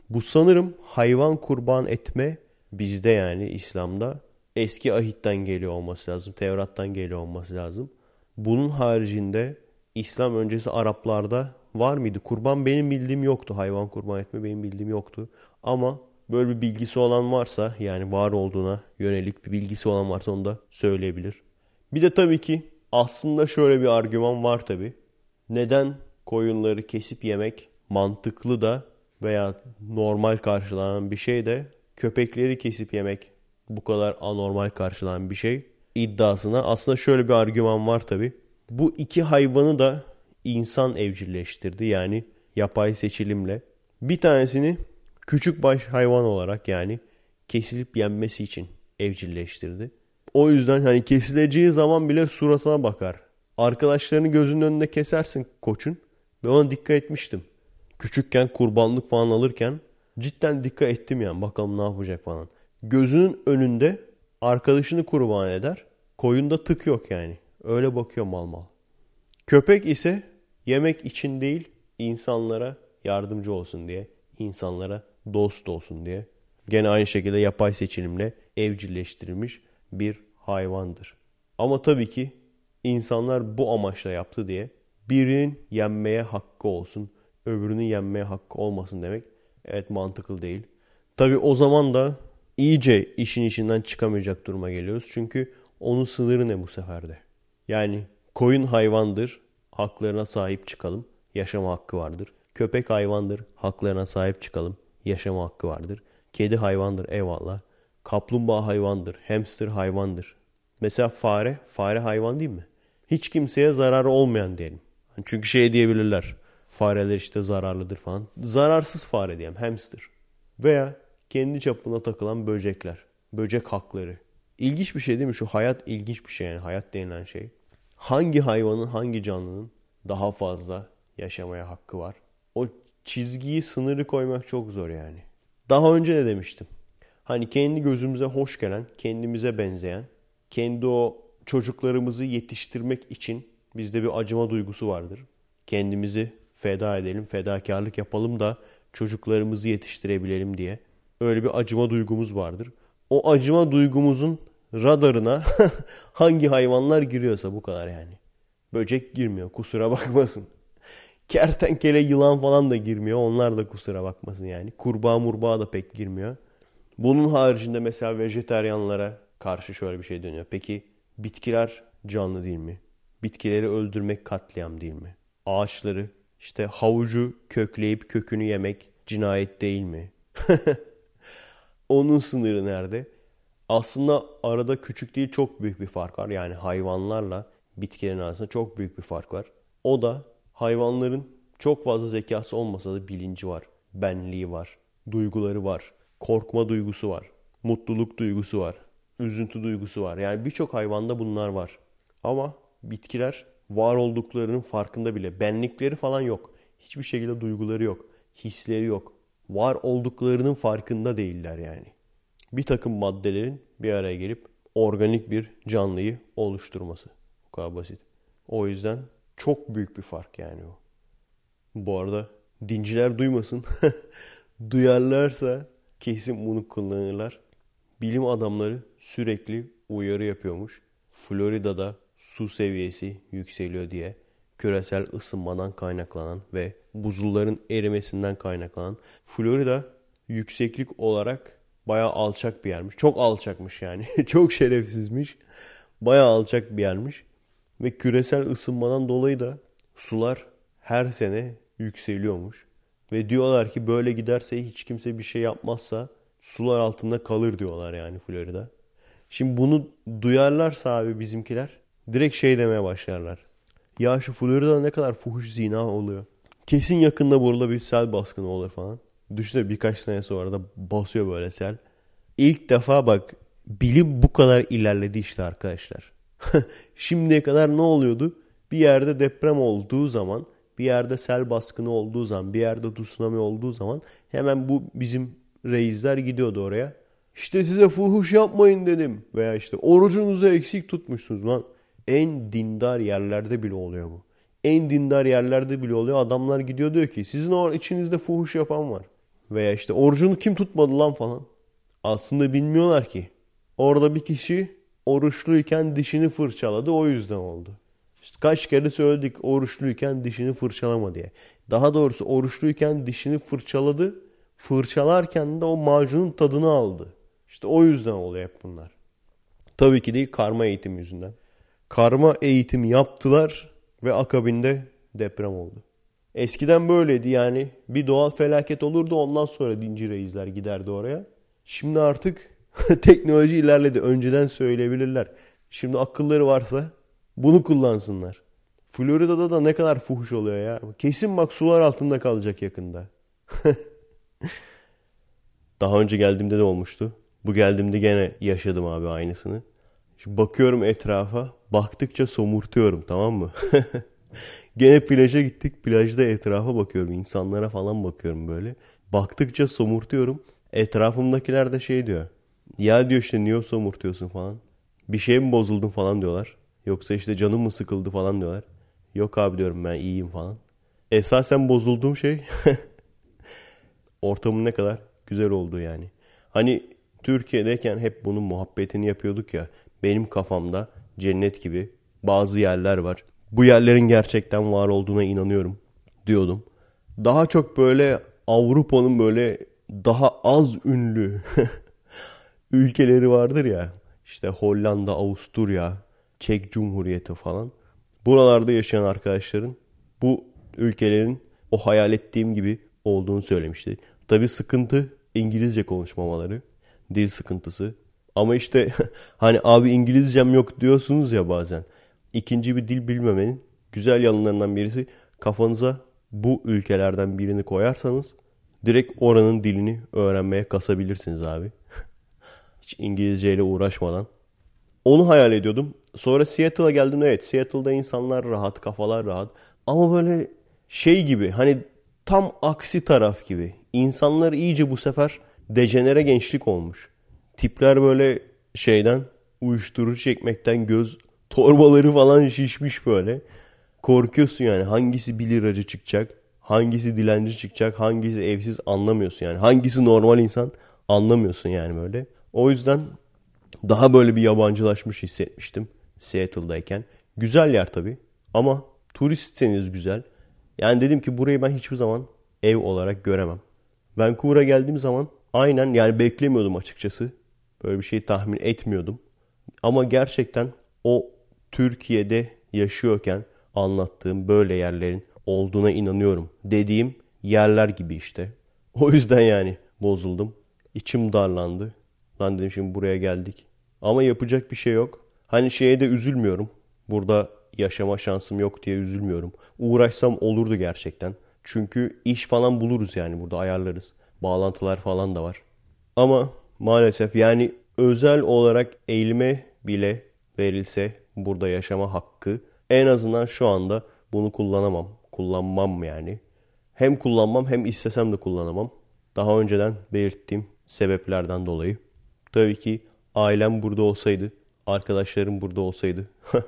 Bu sanırım hayvan kurban etme bizde yani İslam'da eski ahitten geliyor olması lazım. Tevrat'tan geliyor olması lazım. Bunun haricinde İslam öncesi Araplarda var mıydı? Kurban benim bildiğim yoktu. Hayvan kurban etme benim bildiğim yoktu. Ama böyle bir bilgisi olan varsa yani var olduğuna yönelik bir bilgisi olan varsa onu da söyleyebilir. Bir de tabii ki aslında şöyle bir argüman var tabii. Neden koyunları kesip yemek mantıklı da veya normal karşılanan bir şey de köpekleri kesip yemek bu kadar anormal karşılanan bir şey iddiasına aslında şöyle bir argüman var tabii. Bu iki hayvanı da insan evcilleştirdi. Yani yapay seçilimle. Bir tanesini küçük baş hayvan olarak yani kesilip yenmesi için evcilleştirdi. O yüzden hani kesileceği zaman bile suratına bakar. Arkadaşlarını gözünün önünde kesersin koçun. Ve ona dikkat etmiştim. Küçükken kurbanlık falan alırken cidden dikkat ettim yani bakalım ne yapacak falan. Gözünün önünde arkadaşını kurban eder. Koyunda tık yok yani. Öyle bakıyor mal mal. Köpek ise yemek için değil insanlara yardımcı olsun diye, insanlara dost olsun diye. Gene aynı şekilde yapay seçilimle evcilleştirilmiş bir hayvandır. Ama tabii ki insanlar bu amaçla yaptı diye birinin yenmeye hakkı olsun, öbürünün yenmeye hakkı olmasın demek evet mantıklı değil. Tabii o zaman da iyice işin içinden çıkamayacak duruma geliyoruz. Çünkü onun sınırı ne bu seferde? Yani koyun hayvandır, haklarına sahip çıkalım, yaşama hakkı vardır. Köpek hayvandır, haklarına sahip çıkalım, yaşama hakkı vardır. Kedi hayvandır, eyvallah. Kaplumbağa hayvandır, hamster hayvandır. Mesela fare, fare hayvan değil mi? Hiç kimseye zararı olmayan diyelim. Çünkü şey diyebilirler, fareler işte zararlıdır falan. Zararsız fare diyeyim, hamster. Veya kendi çapına takılan böcekler, böcek hakları. İlginç bir şey değil mi? Şu hayat ilginç bir şey yani hayat denilen şey. Hangi hayvanın, hangi canlının daha fazla yaşamaya hakkı var? O çizgiyi, sınırı koymak çok zor yani. Daha önce de demiştim. Hani kendi gözümüze hoş gelen, kendimize benzeyen, kendi o çocuklarımızı yetiştirmek için bizde bir acıma duygusu vardır. Kendimizi feda edelim, fedakarlık yapalım da çocuklarımızı yetiştirebilelim diye. Öyle bir acıma duygumuz vardır. O acıma duygumuzun radarına hangi hayvanlar giriyorsa bu kadar yani. Böcek girmiyor kusura bakmasın. Kertenkele yılan falan da girmiyor. Onlar da kusura bakmasın yani. Kurbağa murbağa da pek girmiyor. Bunun haricinde mesela vejeteryanlara karşı şöyle bir şey dönüyor. Peki bitkiler canlı değil mi? Bitkileri öldürmek katliam değil mi? Ağaçları işte havucu kökleyip kökünü yemek cinayet değil mi? Onun sınırı nerede? Aslında arada küçük değil çok büyük bir fark var. Yani hayvanlarla bitkilerin arasında çok büyük bir fark var. O da hayvanların çok fazla zekası olmasa da bilinci var, benliği var, duyguları var, korkma duygusu var, mutluluk duygusu var, üzüntü duygusu var. Yani birçok hayvanda bunlar var. Ama bitkiler var olduklarının farkında bile. Benlikleri falan yok. Hiçbir şekilde duyguları yok. Hisleri yok. Var olduklarının farkında değiller yani. Bir takım maddelerin bir araya gelip organik bir canlıyı oluşturması. Bu kadar basit. O yüzden çok büyük bir fark yani o. Bu arada dinciler duymasın. Duyarlarsa kesin bunu kullanırlar. Bilim adamları sürekli uyarı yapıyormuş. Florida'da su seviyesi yükseliyor diye küresel ısınmadan kaynaklanan ve buzulların erimesinden kaynaklanan Florida yükseklik olarak bayağı alçak bir yermiş. Çok alçakmış yani. Çok şerefsizmiş. Bayağı alçak bir yermiş. Ve küresel ısınmadan dolayı da sular her sene yükseliyormuş. Ve diyorlar ki böyle giderse hiç kimse bir şey yapmazsa sular altında kalır diyorlar yani Florida. Şimdi bunu duyarlarsa abi bizimkiler direkt şey demeye başlarlar. Ya şu Florida'da ne kadar fuhuş zina oluyor. Kesin yakında burada bir sel baskını olur falan. Düşünsene birkaç sene sonra da basıyor böyle sel. İlk defa bak bilim bu kadar ilerledi işte arkadaşlar. Şimdiye kadar ne oluyordu? Bir yerde deprem olduğu zaman, bir yerde sel baskını olduğu zaman, bir yerde tsunami olduğu zaman hemen bu bizim reisler gidiyordu oraya. İşte size fuhuş yapmayın dedim. Veya işte orucunuzu eksik tutmuşsunuz lan. En dindar yerlerde bile oluyor bu. En dindar yerlerde bile oluyor. Adamlar gidiyor diyor ki sizin o içinizde fuhuş yapan var. Veya işte orucunu kim tutmadı lan falan. Aslında bilmiyorlar ki. Orada bir kişi oruçluyken dişini fırçaladı o yüzden oldu. İşte kaç kere söyledik oruçluyken dişini fırçalama diye. Daha doğrusu oruçluyken dişini fırçaladı. Fırçalarken de o macunun tadını aldı. İşte o yüzden oluyor hep bunlar. Tabii ki değil karma eğitim yüzünden. Karma eğitim yaptılar ve akabinde deprem oldu. Eskiden böyleydi yani bir doğal felaket olurdu ondan sonra dinci reisler giderdi oraya. Şimdi artık teknoloji ilerledi önceden söyleyebilirler. Şimdi akılları varsa bunu kullansınlar. Florida'da da ne kadar fuhuş oluyor ya. Kesin bak sular altında kalacak yakında. Daha önce geldiğimde de olmuştu. Bu geldiğimde gene yaşadım abi aynısını. Şimdi bakıyorum etrafa. Baktıkça somurtuyorum tamam mı? gene plaja gittik. Plajda etrafa bakıyorum. insanlara falan bakıyorum böyle. Baktıkça somurtuyorum. Etrafımdakiler de şey diyor. Ya diyor işte niye somurtuyorsun falan. Bir şey mi bozuldun falan diyorlar. Yoksa işte canım mı sıkıldı falan diyorlar. Yok abi diyorum ben iyiyim falan. Esasen bozulduğum şey ortamın ne kadar güzel olduğu yani. Hani Türkiye'deyken hep bunun muhabbetini yapıyorduk ya. Benim kafamda cennet gibi bazı yerler var. Bu yerlerin gerçekten var olduğuna inanıyorum diyordum. Daha çok böyle Avrupa'nın böyle daha az ünlü ülkeleri vardır ya. İşte Hollanda, Avusturya, Çek Cumhuriyeti falan. Buralarda yaşayan arkadaşların bu ülkelerin o hayal ettiğim gibi olduğunu söylemişti. Tabi sıkıntı İngilizce konuşmamaları. Dil sıkıntısı. Ama işte hani abi İngilizcem yok diyorsunuz ya bazen. İkinci bir dil bilmemenin güzel yanlarından birisi kafanıza bu ülkelerden birini koyarsanız direkt oranın dilini öğrenmeye kasabilirsiniz abi. Hiç İngilizce ile uğraşmadan. Onu hayal ediyordum. Sonra Seattle'a geldim. Evet Seattle'da insanlar rahat, kafalar rahat. Ama böyle şey gibi hani tam aksi taraf gibi. İnsanlar iyice bu sefer dejenere gençlik olmuş. Tipler böyle şeyden uyuşturucu çekmekten göz torbaları falan şişmiş böyle. Korkuyorsun yani hangisi 1 liracı çıkacak, hangisi dilenci çıkacak, hangisi evsiz anlamıyorsun yani. Hangisi normal insan anlamıyorsun yani böyle. O yüzden daha böyle bir yabancılaşmış hissetmiştim Seattle'dayken. Güzel yer tabii ama turistseniz güzel. Yani dedim ki burayı ben hiçbir zaman ev olarak göremem. Vancouver'a geldiğim zaman aynen yani beklemiyordum açıkçası. Böyle bir şey tahmin etmiyordum. Ama gerçekten o Türkiye'de yaşıyorken anlattığım böyle yerlerin olduğuna inanıyorum. Dediğim yerler gibi işte. O yüzden yani bozuldum. İçim darlandı. Lan dedim şimdi buraya geldik. Ama yapacak bir şey yok. Hani şeye de üzülmüyorum. Burada yaşama şansım yok diye üzülmüyorum. Uğraşsam olurdu gerçekten. Çünkü iş falan buluruz yani burada ayarlarız. Bağlantılar falan da var. Ama maalesef yani özel olarak eğilime bile verilse burada yaşama hakkı en azından şu anda bunu kullanamam. Kullanmam yani. Hem kullanmam hem istesem de kullanamam. Daha önceden belirttiğim sebeplerden dolayı. Tabii ki ailem burada olsaydı, arkadaşlarım burada olsaydı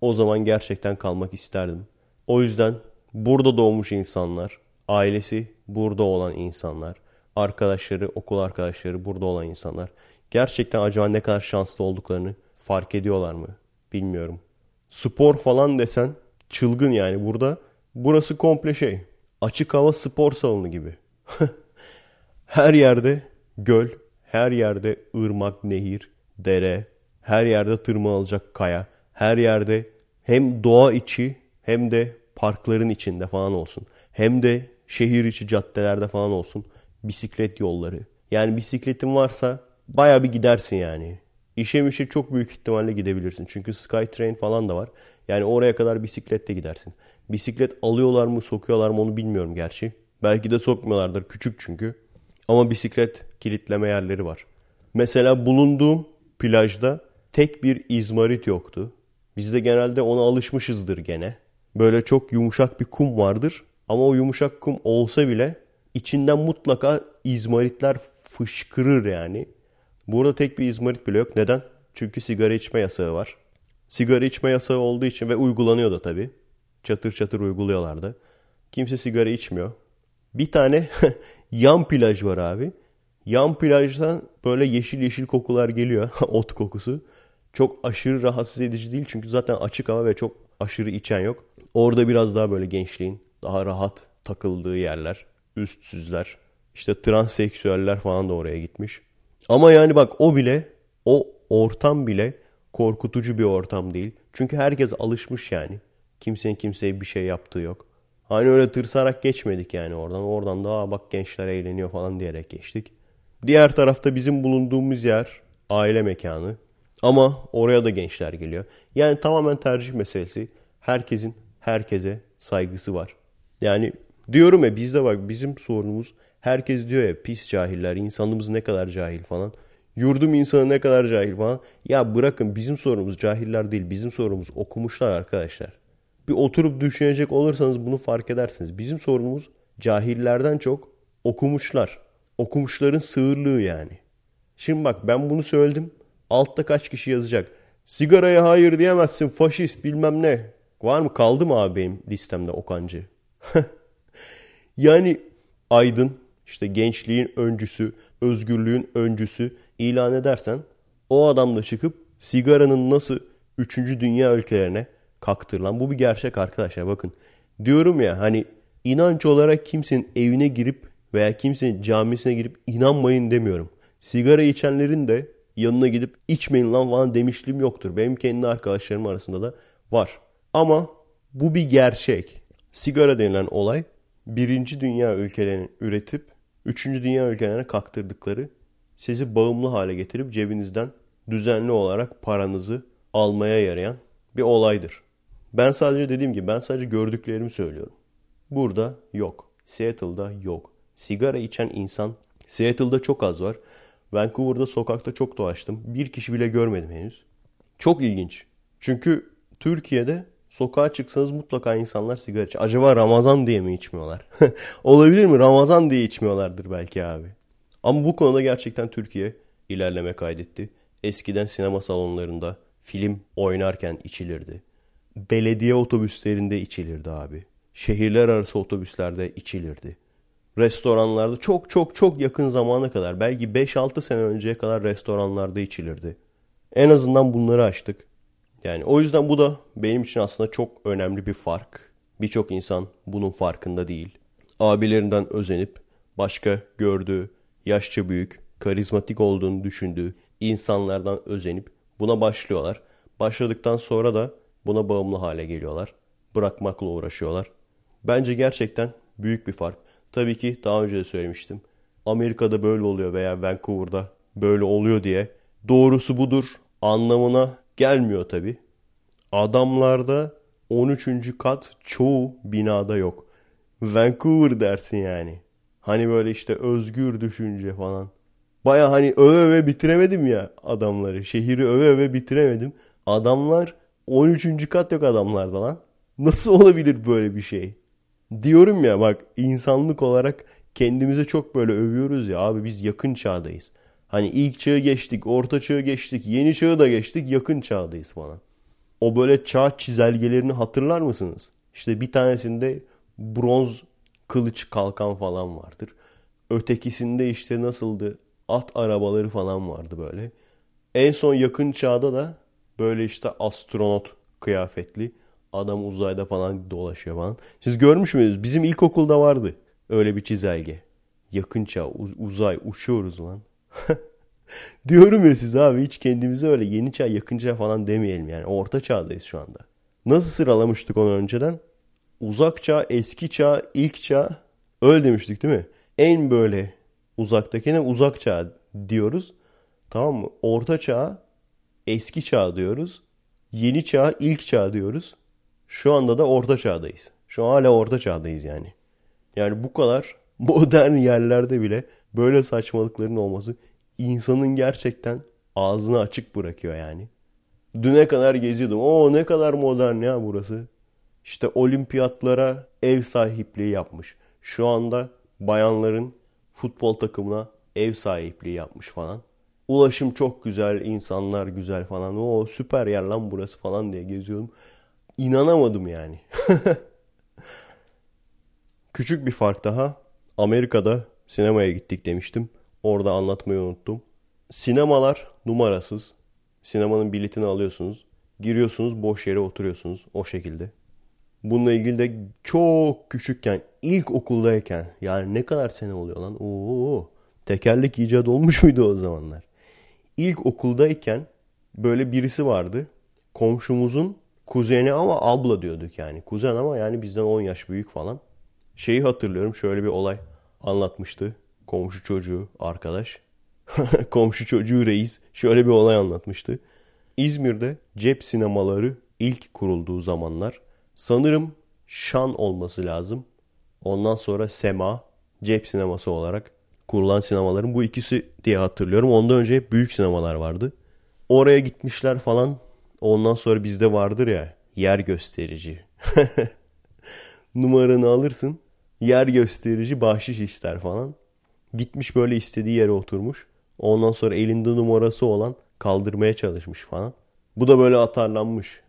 o zaman gerçekten kalmak isterdim. O yüzden burada doğmuş insanlar, ailesi burada olan insanlar, arkadaşları, okul arkadaşları burada olan insanlar gerçekten acaba ne kadar şanslı olduklarını fark ediyorlar mı bilmiyorum. Spor falan desen çılgın yani burada. Burası komple şey. Açık hava spor salonu gibi. Her yerde göl, her yerde ırmak, nehir, dere, her yerde tırmanılacak kaya, her yerde hem doğa içi hem de parkların içinde falan olsun. Hem de şehir içi caddelerde falan olsun bisiklet yolları. Yani bisikletin varsa baya bir gidersin yani. İşe mişe çok büyük ihtimalle gidebilirsin. Çünkü Skytrain falan da var. Yani oraya kadar bisikletle gidersin. Bisiklet alıyorlar mı sokuyorlar mı onu bilmiyorum gerçi. Belki de sokmuyorlardır küçük çünkü. Ama bisiklet kilitleme yerleri var. Mesela bulunduğum plajda tek bir izmarit yoktu. Biz de genelde ona alışmışızdır gene. Böyle çok yumuşak bir kum vardır. Ama o yumuşak kum olsa bile içinden mutlaka izmaritler fışkırır yani. Burada tek bir izmarit bile yok. Neden? Çünkü sigara içme yasağı var. Sigara içme yasağı olduğu için ve uygulanıyor da tabii. Çatır çatır uyguluyorlardı. Kimse sigara içmiyor. Bir tane yan plaj var abi. Yan plajdan böyle yeşil yeşil kokular geliyor. Ot kokusu. Çok aşırı rahatsız edici değil çünkü zaten açık hava ve çok aşırı içen yok. Orada biraz daha böyle gençliğin daha rahat takıldığı yerler. Üstsüzler. İşte transseksüeller falan da oraya gitmiş. Ama yani bak o bile o ortam bile korkutucu bir ortam değil. Çünkü herkes alışmış yani. Kimsenin kimseye bir şey yaptığı yok. Hani öyle tırsarak geçmedik yani oradan. Oradan da bak gençler eğleniyor falan diyerek geçtik. Diğer tarafta bizim bulunduğumuz yer aile mekanı. Ama oraya da gençler geliyor. Yani tamamen tercih meselesi. Herkesin herkese saygısı var. Yani diyorum ya bizde bak bizim sorunumuz herkes diyor ya pis cahiller insanımız ne kadar cahil falan. Yurdum insanı ne kadar cahil falan. Ya bırakın bizim sorunumuz cahiller değil bizim sorunumuz okumuşlar arkadaşlar. Bir oturup düşünecek olursanız bunu fark edersiniz. Bizim sorunumuz cahillerden çok okumuşlar. Okumuşların sığırlığı yani. Şimdi bak ben bunu söyledim. Altta kaç kişi yazacak? Sigaraya hayır diyemezsin faşist bilmem ne. Var mı kaldı mı abi benim listemde Okancı? yani aydın işte gençliğin öncüsü, özgürlüğün öncüsü ilan edersen o adam da çıkıp sigaranın nasıl 3. dünya ülkelerine kaktırılan bu bir gerçek arkadaşlar bakın. Diyorum ya hani inanç olarak kimsenin evine girip veya kimsenin camisine girip inanmayın demiyorum. Sigara içenlerin de yanına gidip içmeyin lan falan demişliğim yoktur. Benim kendi arkadaşlarım arasında da var. Ama bu bir gerçek. Sigara denilen olay birinci dünya ülkelerinin üretip üçüncü dünya ülkelerine kaktırdıkları sizi bağımlı hale getirip cebinizden düzenli olarak paranızı almaya yarayan bir olaydır. Ben sadece dediğim gibi ben sadece gördüklerimi söylüyorum. Burada yok. Seattle'da yok. Sigara içen insan Seattle'da çok az var. Vancouver'da sokakta çok dolaştım. Bir kişi bile görmedim henüz. Çok ilginç. Çünkü Türkiye'de sokağa çıksanız mutlaka insanlar sigara içiyor. Acaba Ramazan diye mi içmiyorlar? Olabilir mi? Ramazan diye içmiyorlardır belki abi. Ama bu konuda gerçekten Türkiye ilerleme kaydetti. Eskiden sinema salonlarında film oynarken içilirdi. Belediye otobüslerinde içilirdi abi. Şehirler arası otobüslerde içilirdi. Restoranlarda çok çok çok yakın zamana kadar belki 5-6 sene önceye kadar restoranlarda içilirdi. En azından bunları açtık. Yani o yüzden bu da benim için aslında çok önemli bir fark. Birçok insan bunun farkında değil. Abilerinden özenip başka gördüğü, yaşça büyük, karizmatik olduğunu düşündüğü insanlardan özenip buna başlıyorlar. Başladıktan sonra da buna bağımlı hale geliyorlar. Bırakmakla uğraşıyorlar. Bence gerçekten büyük bir fark. Tabii ki daha önce de söylemiştim. Amerika'da böyle oluyor veya Vancouver'da böyle oluyor diye doğrusu budur anlamına gelmiyor tabii. Adamlarda 13. kat çoğu binada yok. Vancouver dersin yani. Hani böyle işte özgür düşünce falan. Baya hani öve öve bitiremedim ya adamları. Şehri öve öve bitiremedim. Adamlar 13. kat yok adamlarda lan. Nasıl olabilir böyle bir şey? Diyorum ya bak insanlık olarak kendimize çok böyle övüyoruz ya abi biz yakın çağdayız. Hani ilk çağı geçtik, orta çağı geçtik, yeni çağı da geçtik, yakın çağdayız falan. O böyle çağ çizelgelerini hatırlar mısınız? İşte bir tanesinde bronz kılıç kalkan falan vardır. Ötekisinde işte nasıldı? At arabaları falan vardı böyle. En son yakın çağda da böyle işte astronot kıyafetli adam uzayda falan dolaşıyor falan. Siz görmüş müydünüz? Bizim ilkokulda vardı öyle bir çizelge. Yakın çağ, uzay, uçuyoruz lan. Diyorum ya siz abi hiç kendimize öyle yeni çağ, yakın çağ falan demeyelim yani. Orta çağdayız şu anda. Nasıl sıralamıştık onu önceden? Uzak çağ, eski çağ, ilk çağ. Öyle demiştik değil mi? En böyle uzaktakine uzak çağ diyoruz. Tamam mı? Orta çağ, eski çağ diyoruz. Yeni çağ, ilk çağ diyoruz. Şu anda da orta çağdayız. Şu an hala orta çağdayız yani. Yani bu kadar modern yerlerde bile böyle saçmalıkların olması insanın gerçekten ağzını açık bırakıyor yani. Düne kadar geziyordum. O ne kadar modern ya burası. İşte olimpiyatlara ev sahipliği yapmış. Şu anda bayanların futbol takımına ev sahipliği yapmış falan. Ulaşım çok güzel, insanlar güzel falan. O süper yer lan burası falan diye geziyordum. İnanamadım yani. Küçük bir fark daha. Amerika'da sinemaya gittik demiştim. Orada anlatmayı unuttum. Sinemalar numarasız. Sinemanın biletini alıyorsunuz. Giriyorsunuz boş yere oturuyorsunuz o şekilde. Bununla ilgili de çok küçükken ilk okuldayken yani ne kadar sene oluyor lan? Oo, tekerlek icat olmuş muydu o zamanlar? İlk okuldayken böyle birisi vardı. Komşumuzun kuzeni ama abla diyorduk yani. Kuzen ama yani bizden 10 yaş büyük falan. Şeyi hatırlıyorum şöyle bir olay anlatmıştı. Komşu çocuğu arkadaş. Komşu çocuğu reis şöyle bir olay anlatmıştı. İzmir'de cep sinemaları ilk kurulduğu zamanlar sanırım Şan olması lazım. Ondan sonra Sema cep sineması olarak kurulan sinemaların bu ikisi diye hatırlıyorum. Ondan önce büyük sinemalar vardı. Oraya gitmişler falan. Ondan sonra bizde vardır ya yer gösterici. Numaranı alırsın. Yer gösterici bahşiş ister falan. Gitmiş böyle istediği yere oturmuş. Ondan sonra elinde numarası olan kaldırmaya çalışmış falan. Bu da böyle atarlanmış.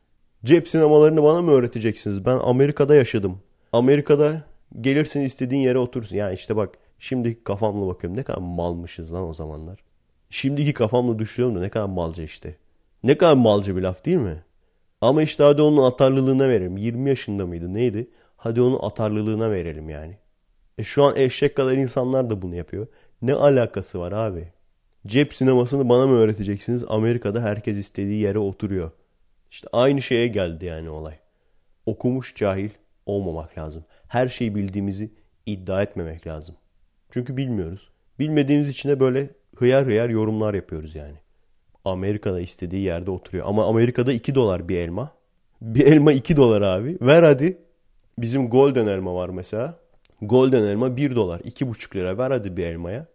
Cep sinemalarını bana mı öğreteceksiniz? Ben Amerika'da yaşadım. Amerika'da gelirsin istediğin yere oturursun. Yani işte bak şimdi kafamla bakıyorum ne kadar malmışız lan o zamanlar. Şimdiki kafamla düşünüyorum da ne kadar malca işte. Ne kadar malca bir laf değil mi? Ama işte hadi onun atarlılığına verelim. 20 yaşında mıydı neydi? Hadi onun atarlılığına verelim yani. E şu an eşek kadar insanlar da bunu yapıyor. Ne alakası var abi? Cep sinemasını bana mı öğreteceksiniz? Amerika'da herkes istediği yere oturuyor. İşte aynı şeye geldi yani olay. Okumuş cahil olmamak lazım. Her şeyi bildiğimizi iddia etmemek lazım. Çünkü bilmiyoruz. Bilmediğimiz için de böyle hıyar hıyar yorumlar yapıyoruz yani. Amerika'da istediği yerde oturuyor. Ama Amerika'da 2 dolar bir elma. Bir elma 2 dolar abi. Ver hadi. Bizim golden elma var mesela. Golden elma 1 dolar. 2,5 lira. Ver hadi bir elmaya.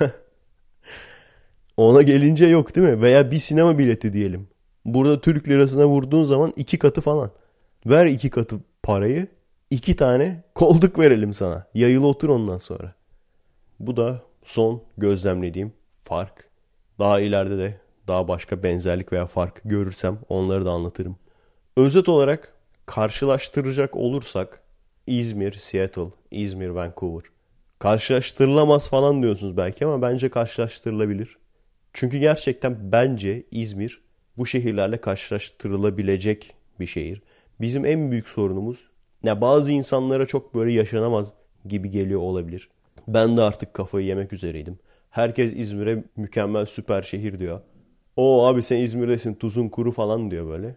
Ona gelince yok değil mi? Veya bir sinema bileti diyelim. Burada Türk lirasına vurduğun zaman iki katı falan. Ver iki katı parayı. iki tane kolduk verelim sana. Yayılı otur ondan sonra. Bu da son gözlemlediğim fark. Daha ileride de daha başka benzerlik veya fark görürsem onları da anlatırım. Özet olarak karşılaştıracak olursak İzmir, Seattle, İzmir, Vancouver. Karşılaştırılamaz falan diyorsunuz belki ama bence karşılaştırılabilir. Çünkü gerçekten bence İzmir bu şehirlerle karşılaştırılabilecek bir şehir. Bizim en büyük sorunumuz ne bazı insanlara çok böyle yaşanamaz gibi geliyor olabilir. Ben de artık kafayı yemek üzereydim. Herkes İzmir'e mükemmel süper şehir diyor. O abi sen İzmir'desin tuzun kuru falan diyor böyle.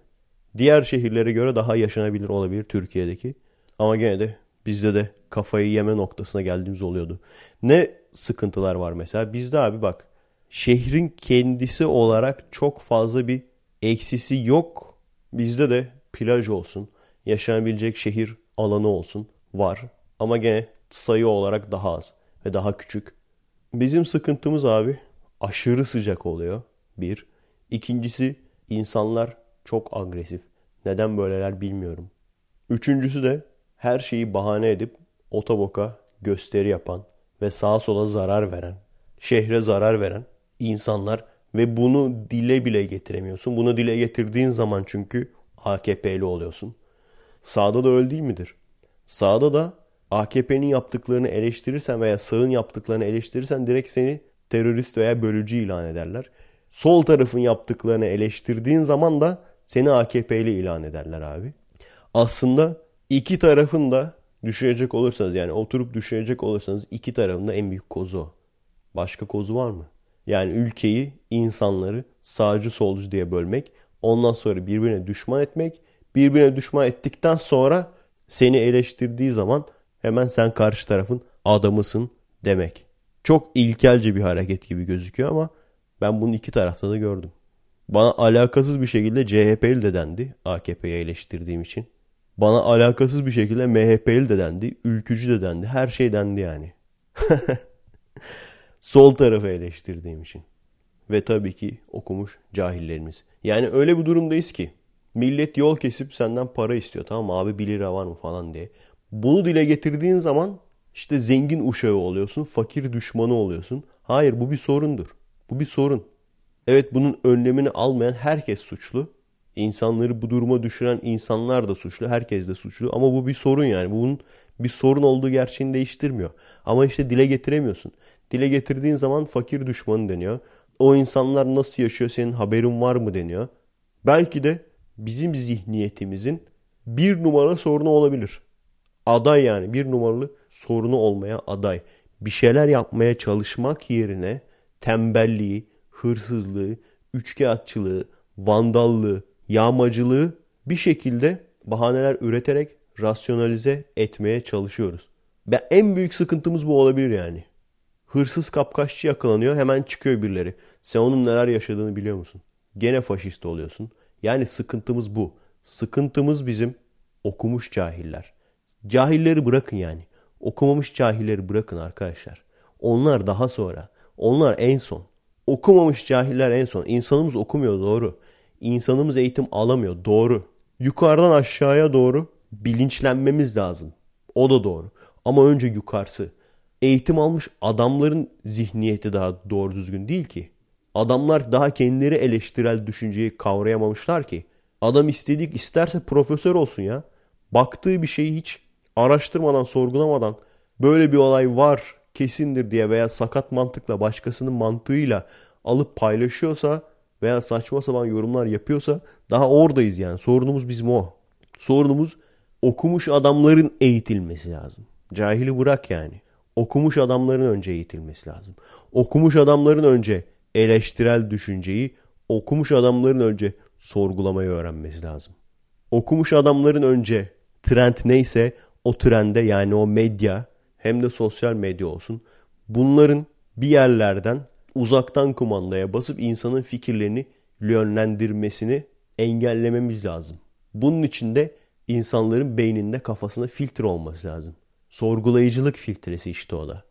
Diğer şehirlere göre daha yaşanabilir olabilir Türkiye'deki. Ama gene de bizde de kafayı yeme noktasına geldiğimiz oluyordu. Ne sıkıntılar var mesela? Bizde abi bak şehrin kendisi olarak çok fazla bir eksisi yok. Bizde de plaj olsun, yaşanabilecek şehir alanı olsun var. Ama gene sayı olarak daha az ve daha küçük. Bizim sıkıntımız abi aşırı sıcak oluyor. Bir. İkincisi insanlar çok agresif. Neden böyleler bilmiyorum. Üçüncüsü de her şeyi bahane edip otoboka gösteri yapan ve sağa sola zarar veren, şehre zarar veren insanlar ve bunu dile bile getiremiyorsun. Bunu dile getirdiğin zaman çünkü AKP'li oluyorsun. Sağda da öyle değil midir? Sağda da AKP'nin yaptıklarını eleştirirsen veya sağın yaptıklarını eleştirirsen direkt seni terörist veya bölücü ilan ederler. Sol tarafın yaptıklarını eleştirdiğin zaman da seni AKP'li ilan ederler abi. Aslında iki tarafın da düşürecek olursanız yani oturup düşürecek olursanız iki tarafın da en büyük kozu. Başka kozu var mı? Yani ülkeyi, insanları sağcı solcu diye bölmek, ondan sonra birbirine düşman etmek, birbirine düşman ettikten sonra seni eleştirdiği zaman hemen sen karşı tarafın adamısın demek. Çok ilkelce bir hareket gibi gözüküyor ama ben bunu iki tarafta da gördüm. Bana alakasız bir şekilde CHP'li de dendi AKP'yi eleştirdiğim için. Bana alakasız bir şekilde MHP'li de dendi, ülkücü de dendi, her şey dendi yani. Sol tarafı eleştirdiğim için. Ve tabii ki okumuş cahillerimiz. Yani öyle bir durumdayız ki millet yol kesip senden para istiyor tamam abi 1 lira var mı falan diye. Bunu dile getirdiğin zaman işte zengin uşağı oluyorsun, fakir düşmanı oluyorsun. Hayır bu bir sorundur. Bu bir sorun. Evet bunun önlemini almayan herkes suçlu. İnsanları bu duruma düşüren insanlar da suçlu. Herkes de suçlu. Ama bu bir sorun yani. Bunun bir sorun olduğu gerçeğini değiştirmiyor. Ama işte dile getiremiyorsun. dile getirdiğin zaman fakir düşmanı deniyor. O insanlar nasıl yaşıyor senin haberin var mı deniyor. Belki de bizim zihniyetimizin bir numara sorunu olabilir. Aday yani bir numaralı sorunu olmaya aday. Bir şeyler yapmaya çalışmak yerine tembelliği, hırsızlığı, üçkağıtçılığı, vandallığı, yağmacılığı bir şekilde bahaneler üreterek rasyonalize etmeye çalışıyoruz. Ve en büyük sıkıntımız bu olabilir yani. Hırsız kapkaççı yakalanıyor hemen çıkıyor birileri. Sen onun neler yaşadığını biliyor musun? Gene faşist oluyorsun. Yani sıkıntımız bu. Sıkıntımız bizim okumuş cahiller. Cahilleri bırakın yani. Okumamış cahilleri bırakın arkadaşlar. Onlar daha sonra. Onlar en son. Okumamış cahiller en son. İnsanımız okumuyor doğru. İnsanımız eğitim alamıyor doğru. Yukarıdan aşağıya doğru bilinçlenmemiz lazım. O da doğru. Ama önce yukarısı. Eğitim almış adamların zihniyeti daha doğru düzgün değil ki. Adamlar daha kendileri eleştirel düşünceyi kavrayamamışlar ki. Adam istedik isterse profesör olsun ya. Baktığı bir şeyi hiç araştırmadan, sorgulamadan böyle bir olay var kesindir diye veya sakat mantıkla başkasının mantığıyla alıp paylaşıyorsa veya saçma sapan yorumlar yapıyorsa daha oradayız yani. Sorunumuz bizim o. Sorunumuz okumuş adamların eğitilmesi lazım. Cahili bırak yani. Okumuş adamların önce eğitilmesi lazım. Okumuş adamların önce eleştirel düşünceyi, okumuş adamların önce sorgulamayı öğrenmesi lazım. Okumuş adamların önce trend neyse o trende yani o medya hem de sosyal medya olsun bunların bir yerlerden uzaktan kumandaya basıp insanın fikirlerini yönlendirmesini engellememiz lazım. Bunun için de insanların beyninde kafasında filtre olması lazım. Sorgulayıcılık filtresi işte o da.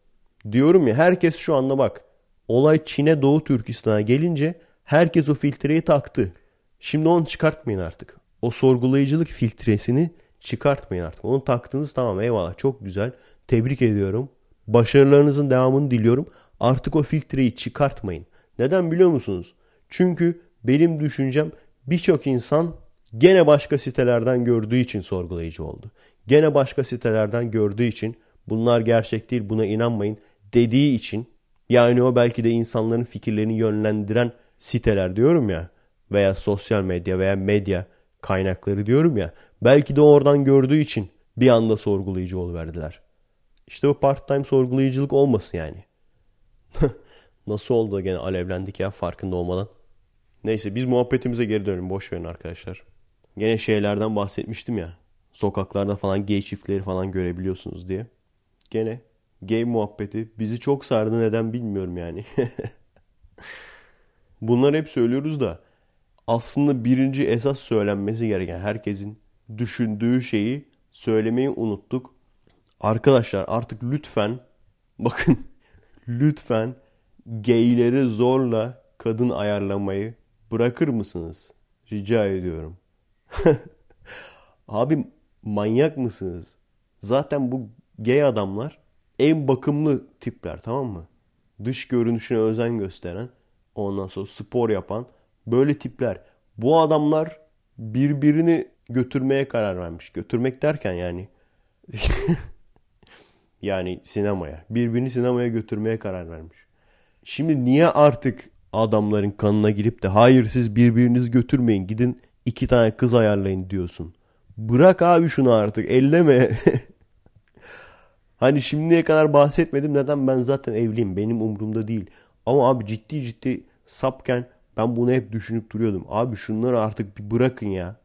Diyorum ya herkes şu anda bak olay Çin'e Doğu Türkistan'a gelince herkes o filtreyi taktı. Şimdi onu çıkartmayın artık. O sorgulayıcılık filtresini çıkartmayın artık. Onu taktınız tamam eyvallah çok güzel. Tebrik ediyorum. Başarılarınızın devamını diliyorum. Artık o filtreyi çıkartmayın. Neden biliyor musunuz? Çünkü benim düşüncem birçok insan gene başka sitelerden gördüğü için sorgulayıcı oldu. Gene başka sitelerden gördüğü için bunlar gerçek değil buna inanmayın dediği için yani o belki de insanların fikirlerini yönlendiren siteler diyorum ya veya sosyal medya veya medya kaynakları diyorum ya belki de oradan gördüğü için bir anda sorgulayıcı verdiler. İşte bu part time sorgulayıcılık olmasın yani. Nasıl oldu gene alevlendik ya farkında olmadan. Neyse biz muhabbetimize geri dönelim. Boş verin arkadaşlar. Gene şeylerden bahsetmiştim ya. Sokaklarda falan gay çiftleri falan görebiliyorsunuz diye. Gene gay muhabbeti bizi çok sardı neden bilmiyorum yani. Bunlar hep söylüyoruz da aslında birinci esas söylenmesi gereken herkesin düşündüğü şeyi söylemeyi unuttuk. Arkadaşlar artık lütfen bakın lütfen geyleri zorla kadın ayarlamayı bırakır mısınız? Rica ediyorum. Abi manyak mısınız? Zaten bu gay adamlar en bakımlı tipler tamam mı? Dış görünüşüne özen gösteren, ondan sonra spor yapan böyle tipler. Bu adamlar birbirini götürmeye karar vermiş. Götürmek derken yani yani sinemaya. Birbirini sinemaya götürmeye karar vermiş. Şimdi niye artık adamların kanına girip de hayır siz birbirinizi götürmeyin gidin iki tane kız ayarlayın diyorsun. Bırak abi şunu artık elleme. hani şimdiye kadar bahsetmedim neden ben zaten evliyim benim umurumda değil. Ama abi ciddi ciddi sapken ben bunu hep düşünüp duruyordum. Abi şunları artık bir bırakın ya.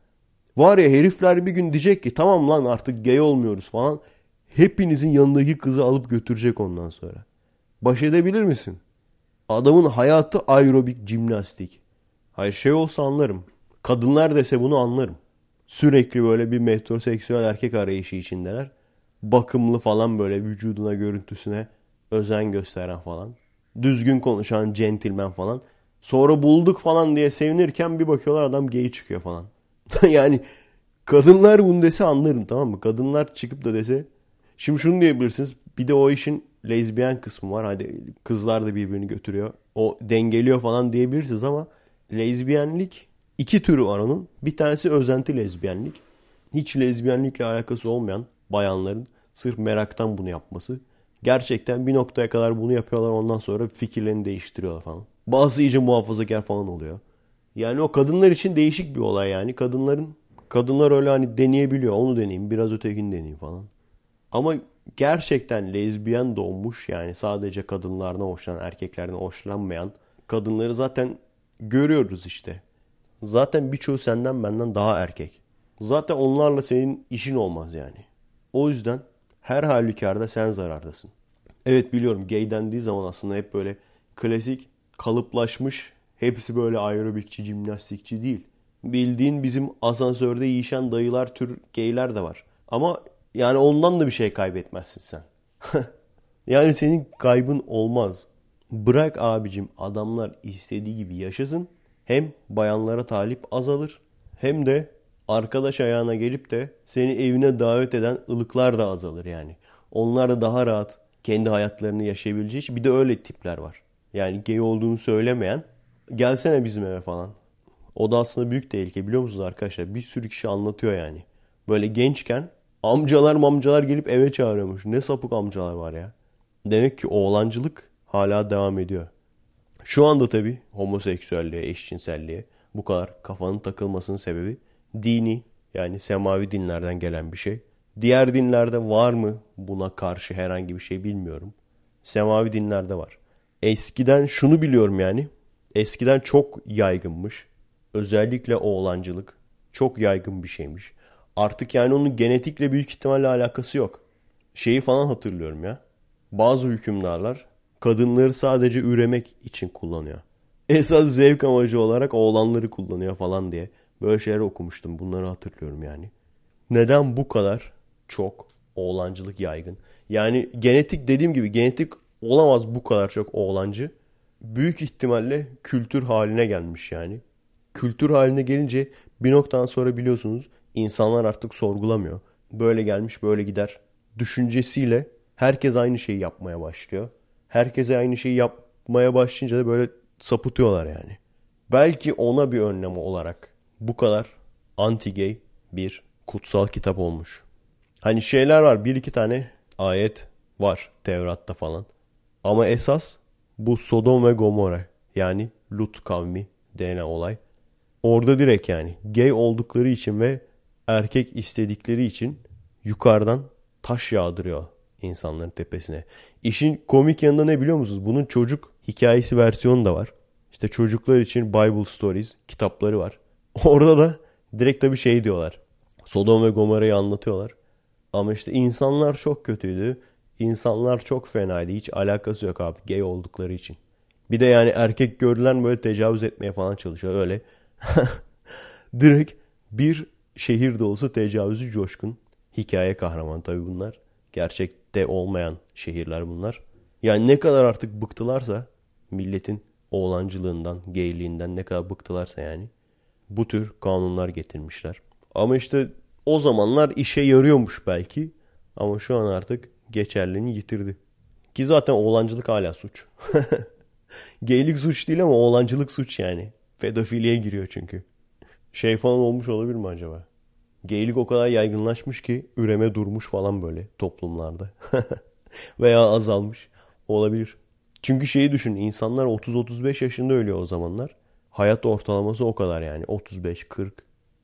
Var ya herifler bir gün diyecek ki tamam lan artık gay olmuyoruz falan. Hepinizin yanındaki kızı alıp götürecek ondan sonra. Baş edebilir misin? Adamın hayatı aerobik jimnastik. Hayır şey olsa anlarım. Kadınlar dese bunu anlarım. Sürekli böyle bir metroseksüel erkek arayışı içindeler. Bakımlı falan böyle vücuduna görüntüsüne özen gösteren falan. Düzgün konuşan centilmen falan. Sonra bulduk falan diye sevinirken bir bakıyorlar adam gay çıkıyor falan. yani kadınlar bunu dese anlarım tamam mı? Kadınlar çıkıp da dese. Şimdi şunu diyebilirsiniz. Bir de o işin lezbiyen kısmı var. Hadi kızlar da birbirini götürüyor. O dengeliyor falan diyebilirsiniz ama lezbiyenlik iki türü var onun. Bir tanesi özenti lezbiyenlik. Hiç lezbiyenlikle alakası olmayan bayanların sırf meraktan bunu yapması. Gerçekten bir noktaya kadar bunu yapıyorlar ondan sonra fikirlerini değiştiriyorlar falan. Bazı iyice muhafazakar falan oluyor. Yani o kadınlar için değişik bir olay yani. Kadınların kadınlar öyle hani deneyebiliyor. Onu deneyeyim, biraz ötekini deneyeyim falan. Ama gerçekten lezbiyen doğmuş yani sadece kadınlardan hoşlanan, erkeklerden hoşlanmayan kadınları zaten görüyoruz işte. Zaten birçoğu senden benden daha erkek. Zaten onlarla senin işin olmaz yani. O yüzden her halükarda sen zarardasın. Evet biliyorum gay dendiği zaman aslında hep böyle klasik kalıplaşmış hepsi böyle aerobikçi, jimnastikçi değil. Bildiğin bizim asansörde yiyişen dayılar tür gayler de var. Ama yani ondan da bir şey kaybetmezsin sen. yani senin kaybın olmaz. Bırak abicim adamlar istediği gibi yaşasın. Hem bayanlara talip azalır hem de arkadaş ayağına gelip de seni evine davet eden ılıklar da azalır yani. Onlar da daha rahat kendi hayatlarını yaşayabileceği bir de öyle tipler var. Yani gay olduğunu söylemeyen gelsene bizim eve falan. O da aslında büyük tehlike biliyor musunuz arkadaşlar? Bir sürü kişi anlatıyor yani. Böyle gençken amcalar mamcalar gelip eve çağırıyormuş. Ne sapık amcalar var ya. Demek ki oğlancılık hala devam ediyor. Şu anda tabi homoseksüelliğe, eşcinselliğe bu kadar kafanın takılmasının sebebi dini yani semavi dinlerden gelen bir şey. Diğer dinlerde var mı buna karşı herhangi bir şey bilmiyorum. Semavi dinlerde var. Eskiden şunu biliyorum yani. Eskiden çok yaygınmış. Özellikle oğlancılık çok yaygın bir şeymiş. Artık yani onun genetikle büyük ihtimalle alakası yok. Şeyi falan hatırlıyorum ya. Bazı hükümdarlar kadınları sadece üremek için kullanıyor. Esas zevk amacı olarak oğlanları kullanıyor falan diye. Böyle şeyler okumuştum. Bunları hatırlıyorum yani. Neden bu kadar çok oğlancılık yaygın? Yani genetik dediğim gibi genetik olamaz bu kadar çok oğlancı. Büyük ihtimalle kültür haline gelmiş yani. Kültür haline gelince bir noktadan sonra biliyorsunuz insanlar artık sorgulamıyor. Böyle gelmiş böyle gider düşüncesiyle herkes aynı şeyi yapmaya başlıyor. Herkese aynı şeyi yapmaya başlayınca da böyle sapıtıyorlar yani. Belki ona bir önlem olarak bu kadar anti-gay bir kutsal kitap olmuş. Hani şeyler var bir iki tane ayet var Tevrat'ta falan. Ama esas bu Sodom ve Gomorre yani Lut kavmi denen olay. Orada direkt yani gay oldukları için ve erkek istedikleri için yukarıdan taş yağdırıyor insanların tepesine. İşin komik yanında ne biliyor musunuz? Bunun çocuk hikayesi versiyonu da var. İşte çocuklar için Bible Stories kitapları var. Orada da direkt tabii şey diyorlar. Sodom ve Gomorra'yı anlatıyorlar. Ama işte insanlar çok kötüydü. İnsanlar çok fenaydı. Hiç alakası yok abi gay oldukları için. Bir de yani erkek görülen böyle tecavüz etmeye falan çalışıyor öyle. Direkt bir şehir dolusu tecavüzü coşkun. Hikaye kahraman tabii bunlar. Gerçekte olmayan şehirler bunlar. Yani ne kadar artık bıktılarsa milletin oğlancılığından, gayliğinden ne kadar bıktılarsa yani bu tür kanunlar getirmişler. Ama işte o zamanlar işe yarıyormuş belki ama şu an artık geçerliliğini yitirdi. Ki zaten oğlancılık hala suç. Geylik suç değil ama oğlancılık suç yani. Pedofiliye giriyor çünkü. Şey falan olmuş olabilir mi acaba? Geylik o kadar yaygınlaşmış ki üreme durmuş falan böyle toplumlarda. Veya azalmış. Olabilir. Çünkü şeyi düşün insanlar 30-35 yaşında ölüyor o zamanlar. Hayat ortalaması o kadar yani 35-40.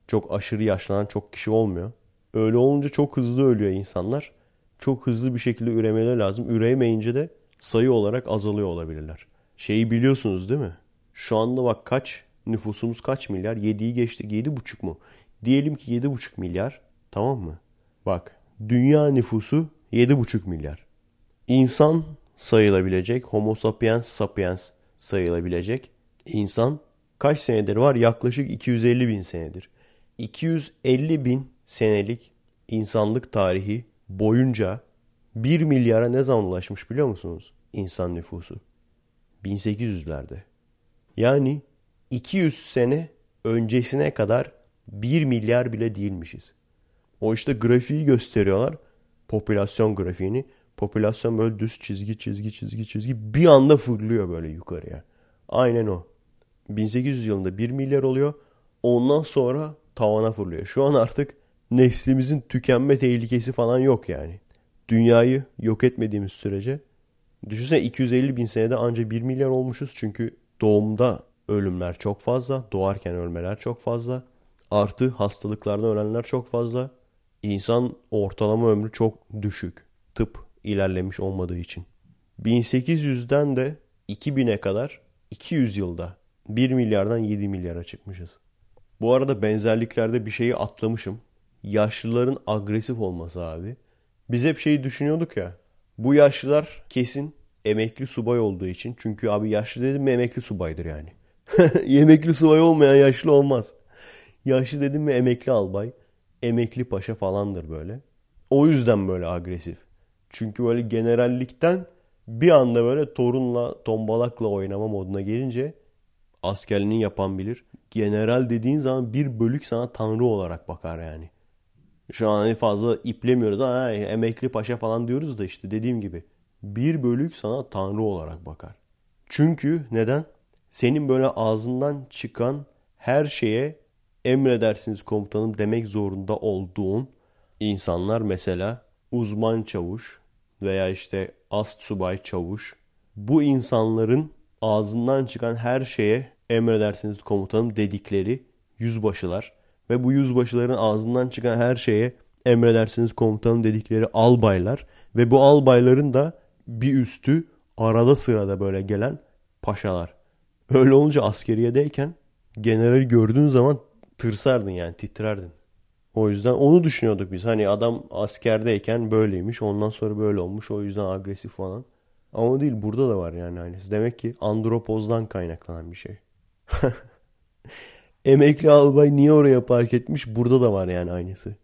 Çok aşırı yaşlanan çok kişi olmuyor. Öyle olunca çok hızlı ölüyor insanlar. Çok hızlı bir şekilde üremeleri lazım. Üreyemeyince de sayı olarak azalıyor olabilirler. Şeyi biliyorsunuz değil mi? Şu anda bak kaç nüfusumuz kaç milyar? 7'yi geçtik 7,5 mu? Diyelim ki 7,5 milyar tamam mı? Bak dünya nüfusu 7,5 milyar. İnsan sayılabilecek, homo sapiens sapiens sayılabilecek insan kaç senedir var? Yaklaşık 250 bin senedir. 250 bin senelik insanlık tarihi boyunca 1 milyara ne zaman ulaşmış biliyor musunuz? İnsan nüfusu. 1800'lerde. Yani 200 sene öncesine kadar 1 milyar bile değilmişiz. O işte grafiği gösteriyorlar. Popülasyon grafiğini. Popülasyon böyle düz çizgi çizgi çizgi çizgi bir anda fırlıyor böyle yukarıya. Aynen o. 1800 yılında 1 milyar oluyor. Ondan sonra tavana fırlıyor. Şu an artık neslimizin tükenme tehlikesi falan yok yani. dünyayı yok etmediğimiz sürece düşünsene 250 bin senede ancak 1 milyar olmuşuz. Çünkü doğumda ölümler çok fazla. Doğarken ölmeler çok fazla. Artı hastalıklardan ölenler çok fazla. İnsan ortalama ömrü çok düşük. Tıp ilerlemiş olmadığı için. 1800'den de 2000'e kadar 200 yılda 1 milyardan 7 milyara çıkmışız. Bu arada benzerliklerde bir şeyi atlamışım. Yaşlıların agresif olması abi. Biz hep şeyi düşünüyorduk ya. Bu yaşlılar kesin emekli subay olduğu için. Çünkü abi yaşlı dedim emekli subaydır yani. emekli subay olmayan yaşlı olmaz. Yaşlı dedim mi emekli albay, emekli paşa falandır böyle. O yüzden böyle agresif. Çünkü böyle generallikten bir anda böyle torunla, tombalakla oynama moduna gelince askerliğini yapan bilir. General dediğin zaman bir bölük sana tanrı olarak bakar yani. Şu an hani fazla iplemiyoruz. Ha, emekli paşa falan diyoruz da işte dediğim gibi. Bir bölük sana tanrı olarak bakar. Çünkü neden? Senin böyle ağzından çıkan her şeye emredersiniz komutanım demek zorunda olduğun insanlar mesela uzman çavuş veya işte ast subay çavuş. Bu insanların ağzından çıkan her şeye emredersiniz komutanım dedikleri yüzbaşılar ve bu yüzbaşıların ağzından çıkan her şeye emredersiniz komutanım dedikleri albaylar ve bu albayların da bir üstü arada sırada böyle gelen paşalar. Öyle olunca askeriyedeyken generali gördüğün zaman tırsardın yani titrerdin. O yüzden onu düşünüyorduk biz. Hani adam askerdeyken böyleymiş ondan sonra böyle olmuş o yüzden agresif falan. Ama değil burada da var yani aynısı. Demek ki andropozdan kaynaklanan bir şey. Emekli albay niye oraya park etmiş? Burada da var yani aynısı.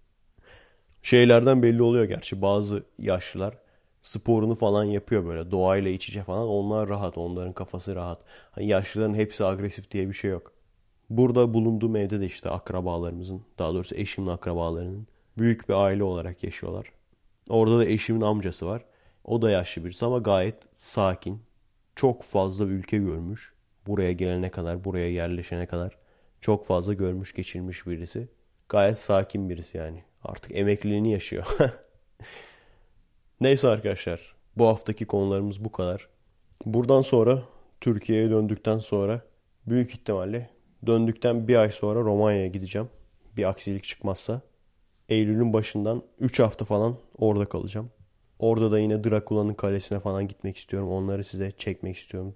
Şeylerden belli oluyor gerçi. Bazı yaşlılar sporunu falan yapıyor böyle. Doğayla iç içe falan. Onlar rahat. Onların kafası rahat. Hani yaşlıların hepsi agresif diye bir şey yok. Burada bulunduğum evde de işte akrabalarımızın, daha doğrusu eşimin akrabalarının büyük bir aile olarak yaşıyorlar. Orada da eşimin amcası var. O da yaşlı birisi ama gayet sakin. Çok fazla ülke görmüş. Buraya gelene kadar, buraya yerleşene kadar çok fazla görmüş, geçirmiş birisi. Gayet sakin birisi yani. Artık emekliliğini yaşıyor. Neyse arkadaşlar. Bu haftaki konularımız bu kadar. Buradan sonra Türkiye'ye döndükten sonra büyük ihtimalle döndükten bir ay sonra Romanya'ya gideceğim. Bir aksilik çıkmazsa. Eylül'ün başından 3 hafta falan orada kalacağım. Orada da yine Drakula'nın kalesine falan gitmek istiyorum. Onları size çekmek istiyorum.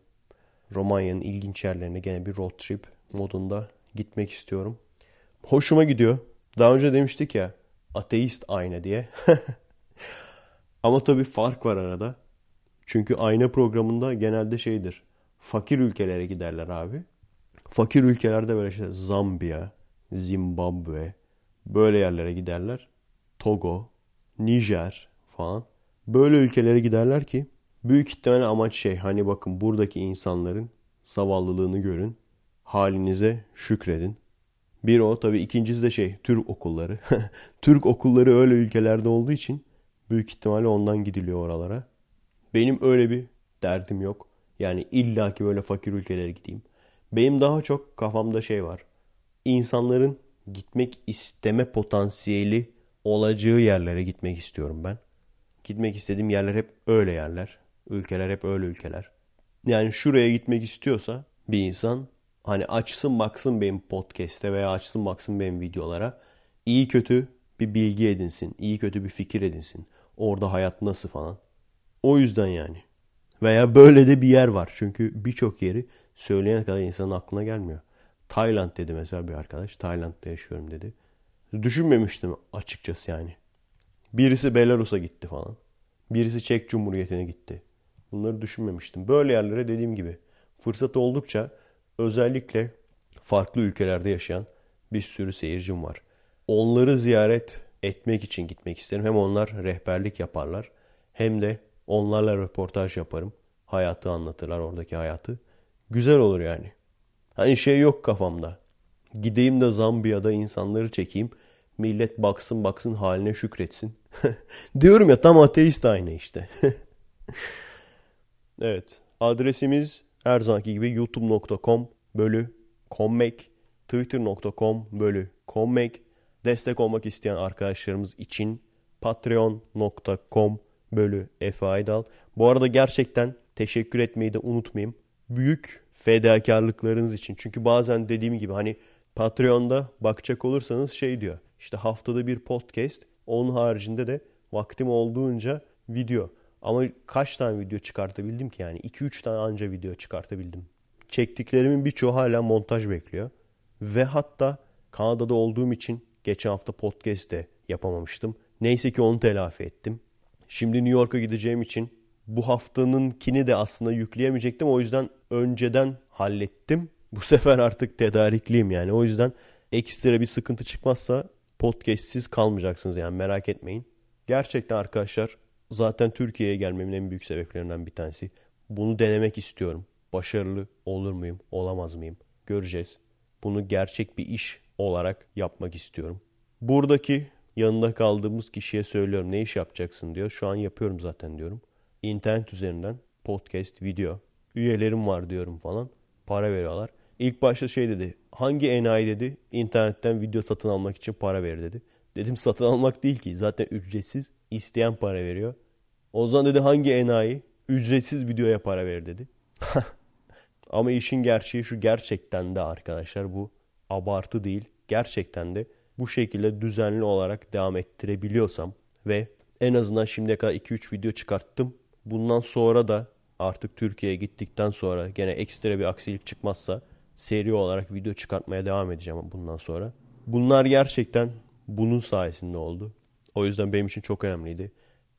Romanya'nın ilginç yerlerine gene bir road trip modunda gitmek istiyorum. Hoşuma gidiyor. Daha önce demiştik ya ateist ayna diye. Ama tabii fark var arada. Çünkü ayna programında genelde şeydir. Fakir ülkelere giderler abi. Fakir ülkelerde böyle işte Zambiya, Zimbabwe böyle yerlere giderler. Togo, Nijer falan. Böyle ülkelere giderler ki büyük ihtimalle amaç şey hani bakın buradaki insanların zavallılığını görün. Halinize şükredin. Bir o tabii ikincisi de şey Türk okulları. Türk okulları öyle ülkelerde olduğu için büyük ihtimalle ondan gidiliyor oralara. Benim öyle bir derdim yok. Yani illaki böyle fakir ülkelere gideyim. Benim daha çok kafamda şey var. İnsanların gitmek isteme potansiyeli olacağı yerlere gitmek istiyorum ben. Gitmek istediğim yerler hep öyle yerler. Ülkeler hep öyle ülkeler. Yani şuraya gitmek istiyorsa bir insan hani açsın baksın benim podcast'te veya açsın baksın benim videolara. iyi kötü bir bilgi edinsin. iyi kötü bir fikir edinsin. Orada hayat nasıl falan. O yüzden yani. Veya böyle de bir yer var. Çünkü birçok yeri söyleyen kadar insanın aklına gelmiyor. Tayland dedi mesela bir arkadaş. Tayland'da yaşıyorum dedi. Düşünmemiştim açıkçası yani. Birisi Belarus'a gitti falan. Birisi Çek Cumhuriyeti'ne gitti. Bunları düşünmemiştim. Böyle yerlere dediğim gibi fırsat oldukça özellikle farklı ülkelerde yaşayan bir sürü seyircim var. Onları ziyaret etmek için gitmek isterim. Hem onlar rehberlik yaparlar hem de onlarla röportaj yaparım. Hayatı anlatırlar oradaki hayatı. Güzel olur yani. Hani şey yok kafamda. Gideyim de Zambiya'da insanları çekeyim. Millet baksın baksın haline şükretsin. Diyorum ya tam ateist aynı işte. evet. Adresimiz her zamanki gibi youtube.com bölü kommek, twitter.com bölü kommek, destek olmak isteyen arkadaşlarımız için patreon.com bölü Efe Aydal. Bu arada gerçekten teşekkür etmeyi de unutmayayım. Büyük fedakarlıklarınız için. Çünkü bazen dediğim gibi hani Patreon'da bakacak olursanız şey diyor. İşte haftada bir podcast. Onun haricinde de vaktim olduğunca video. Ama kaç tane video çıkartabildim ki yani? 2-3 tane anca video çıkartabildim. Çektiklerimin birçoğu hala montaj bekliyor. Ve hatta Kanada'da olduğum için geçen hafta podcast de yapamamıştım. Neyse ki onu telafi ettim. Şimdi New York'a gideceğim için bu haftanınkini de aslında yükleyemeyecektim. O yüzden önceden hallettim. Bu sefer artık tedarikliyim yani. O yüzden ekstra bir sıkıntı çıkmazsa podcastsiz kalmayacaksınız yani merak etmeyin. Gerçekten arkadaşlar zaten Türkiye'ye gelmemin en büyük sebeplerinden bir tanesi. Bunu denemek istiyorum. Başarılı olur muyum, olamaz mıyım? Göreceğiz. Bunu gerçek bir iş olarak yapmak istiyorum. Buradaki yanında kaldığımız kişiye söylüyorum ne iş yapacaksın diyor. Şu an yapıyorum zaten diyorum. İnternet üzerinden podcast, video, üyelerim var diyorum falan. Para veriyorlar. İlk başta şey dedi. Hangi enayi dedi internetten video satın almak için para ver dedi. Dedim satın almak değil ki zaten ücretsiz. isteyen para veriyor. O zaman dedi hangi enayi ücretsiz videoya para ver dedi. Ama işin gerçeği şu gerçekten de arkadaşlar bu abartı değil. Gerçekten de bu şekilde düzenli olarak devam ettirebiliyorsam ve en azından şimdiye kadar 2-3 video çıkarttım. Bundan sonra da artık Türkiye'ye gittikten sonra gene ekstra bir aksilik çıkmazsa seri olarak video çıkartmaya devam edeceğim bundan sonra. Bunlar gerçekten bunun sayesinde oldu. O yüzden benim için çok önemliydi.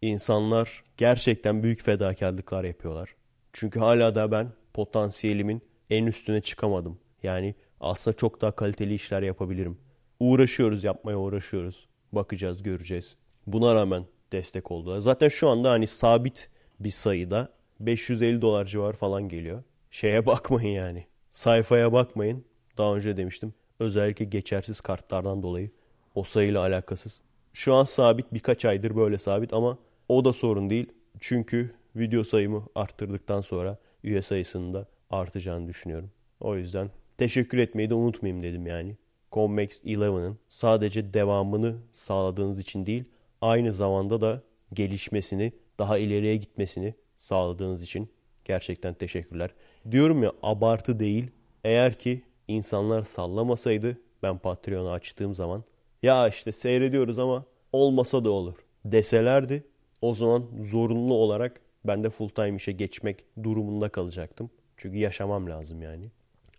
İnsanlar gerçekten büyük fedakarlıklar yapıyorlar. Çünkü hala da ben potansiyelimin en üstüne çıkamadım. Yani aslında çok daha kaliteli işler yapabilirim. Uğraşıyoruz, yapmaya uğraşıyoruz. Bakacağız, göreceğiz. Buna rağmen destek oldular. Zaten şu anda hani sabit bir sayıda 550 dolar civarı falan geliyor. Şeye bakmayın yani. Sayfaya bakmayın. Daha önce demiştim. Özellikle geçersiz kartlardan dolayı o sayıyla alakasız. Şu an sabit birkaç aydır böyle sabit ama o da sorun değil. Çünkü video sayımı arttırdıktan sonra üye sayısının da artacağını düşünüyorum. O yüzden teşekkür etmeyi de unutmayayım dedim yani. Convex 11'ın sadece devamını sağladığınız için değil, aynı zamanda da gelişmesini, daha ileriye gitmesini sağladığınız için gerçekten teşekkürler. Diyorum ya abartı değil. Eğer ki insanlar sallamasaydı ben Patreon'u açtığım zaman ya işte seyrediyoruz ama olmasa da olur deselerdi o zaman zorunlu olarak ben de full time işe geçmek durumunda kalacaktım. Çünkü yaşamam lazım yani.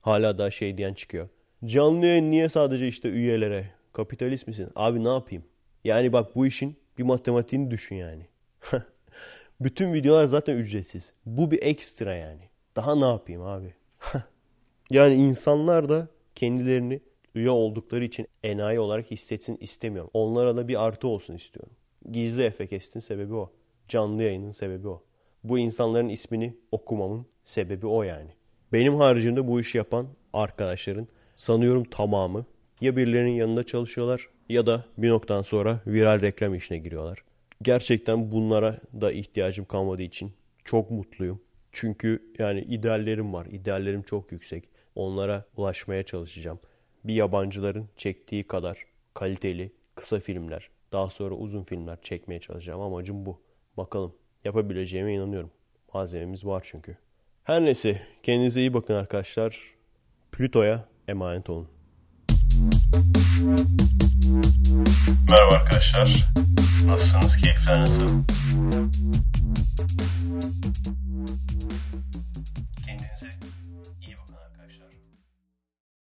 Hala daha şey diyen çıkıyor. Canlı yayın niye sadece işte üyelere? Kapitalist misin? Abi ne yapayım? Yani bak bu işin bir matematiğini düşün yani. Bütün videolar zaten ücretsiz. Bu bir ekstra yani. Daha ne yapayım abi? yani insanlar da kendilerini üye oldukları için enayi olarak hissetsin istemiyorum. Onlara da bir artı olsun istiyorum. Gizli Efekest'in sebebi o. Canlı yayının sebebi o. Bu insanların ismini okumamın sebebi o yani. Benim haricimde bu işi yapan arkadaşların sanıyorum tamamı ya birilerinin yanında çalışıyorlar ya da bir noktadan sonra viral reklam işine giriyorlar. Gerçekten bunlara da ihtiyacım kalmadığı için çok mutluyum. Çünkü yani ideallerim var. İdeallerim çok yüksek. Onlara ulaşmaya çalışacağım. Bir yabancıların çektiği kadar kaliteli kısa filmler, daha sonra uzun filmler çekmeye çalışacağım. Amacım bu. Bakalım yapabileceğime inanıyorum. Malzememiz var çünkü. Her neyse kendinize iyi bakın arkadaşlar. Plüto'ya emanet olun. Merhaba arkadaşlar. Nasılsınız? Keyifler nasıl? Kendinize iyi bakın.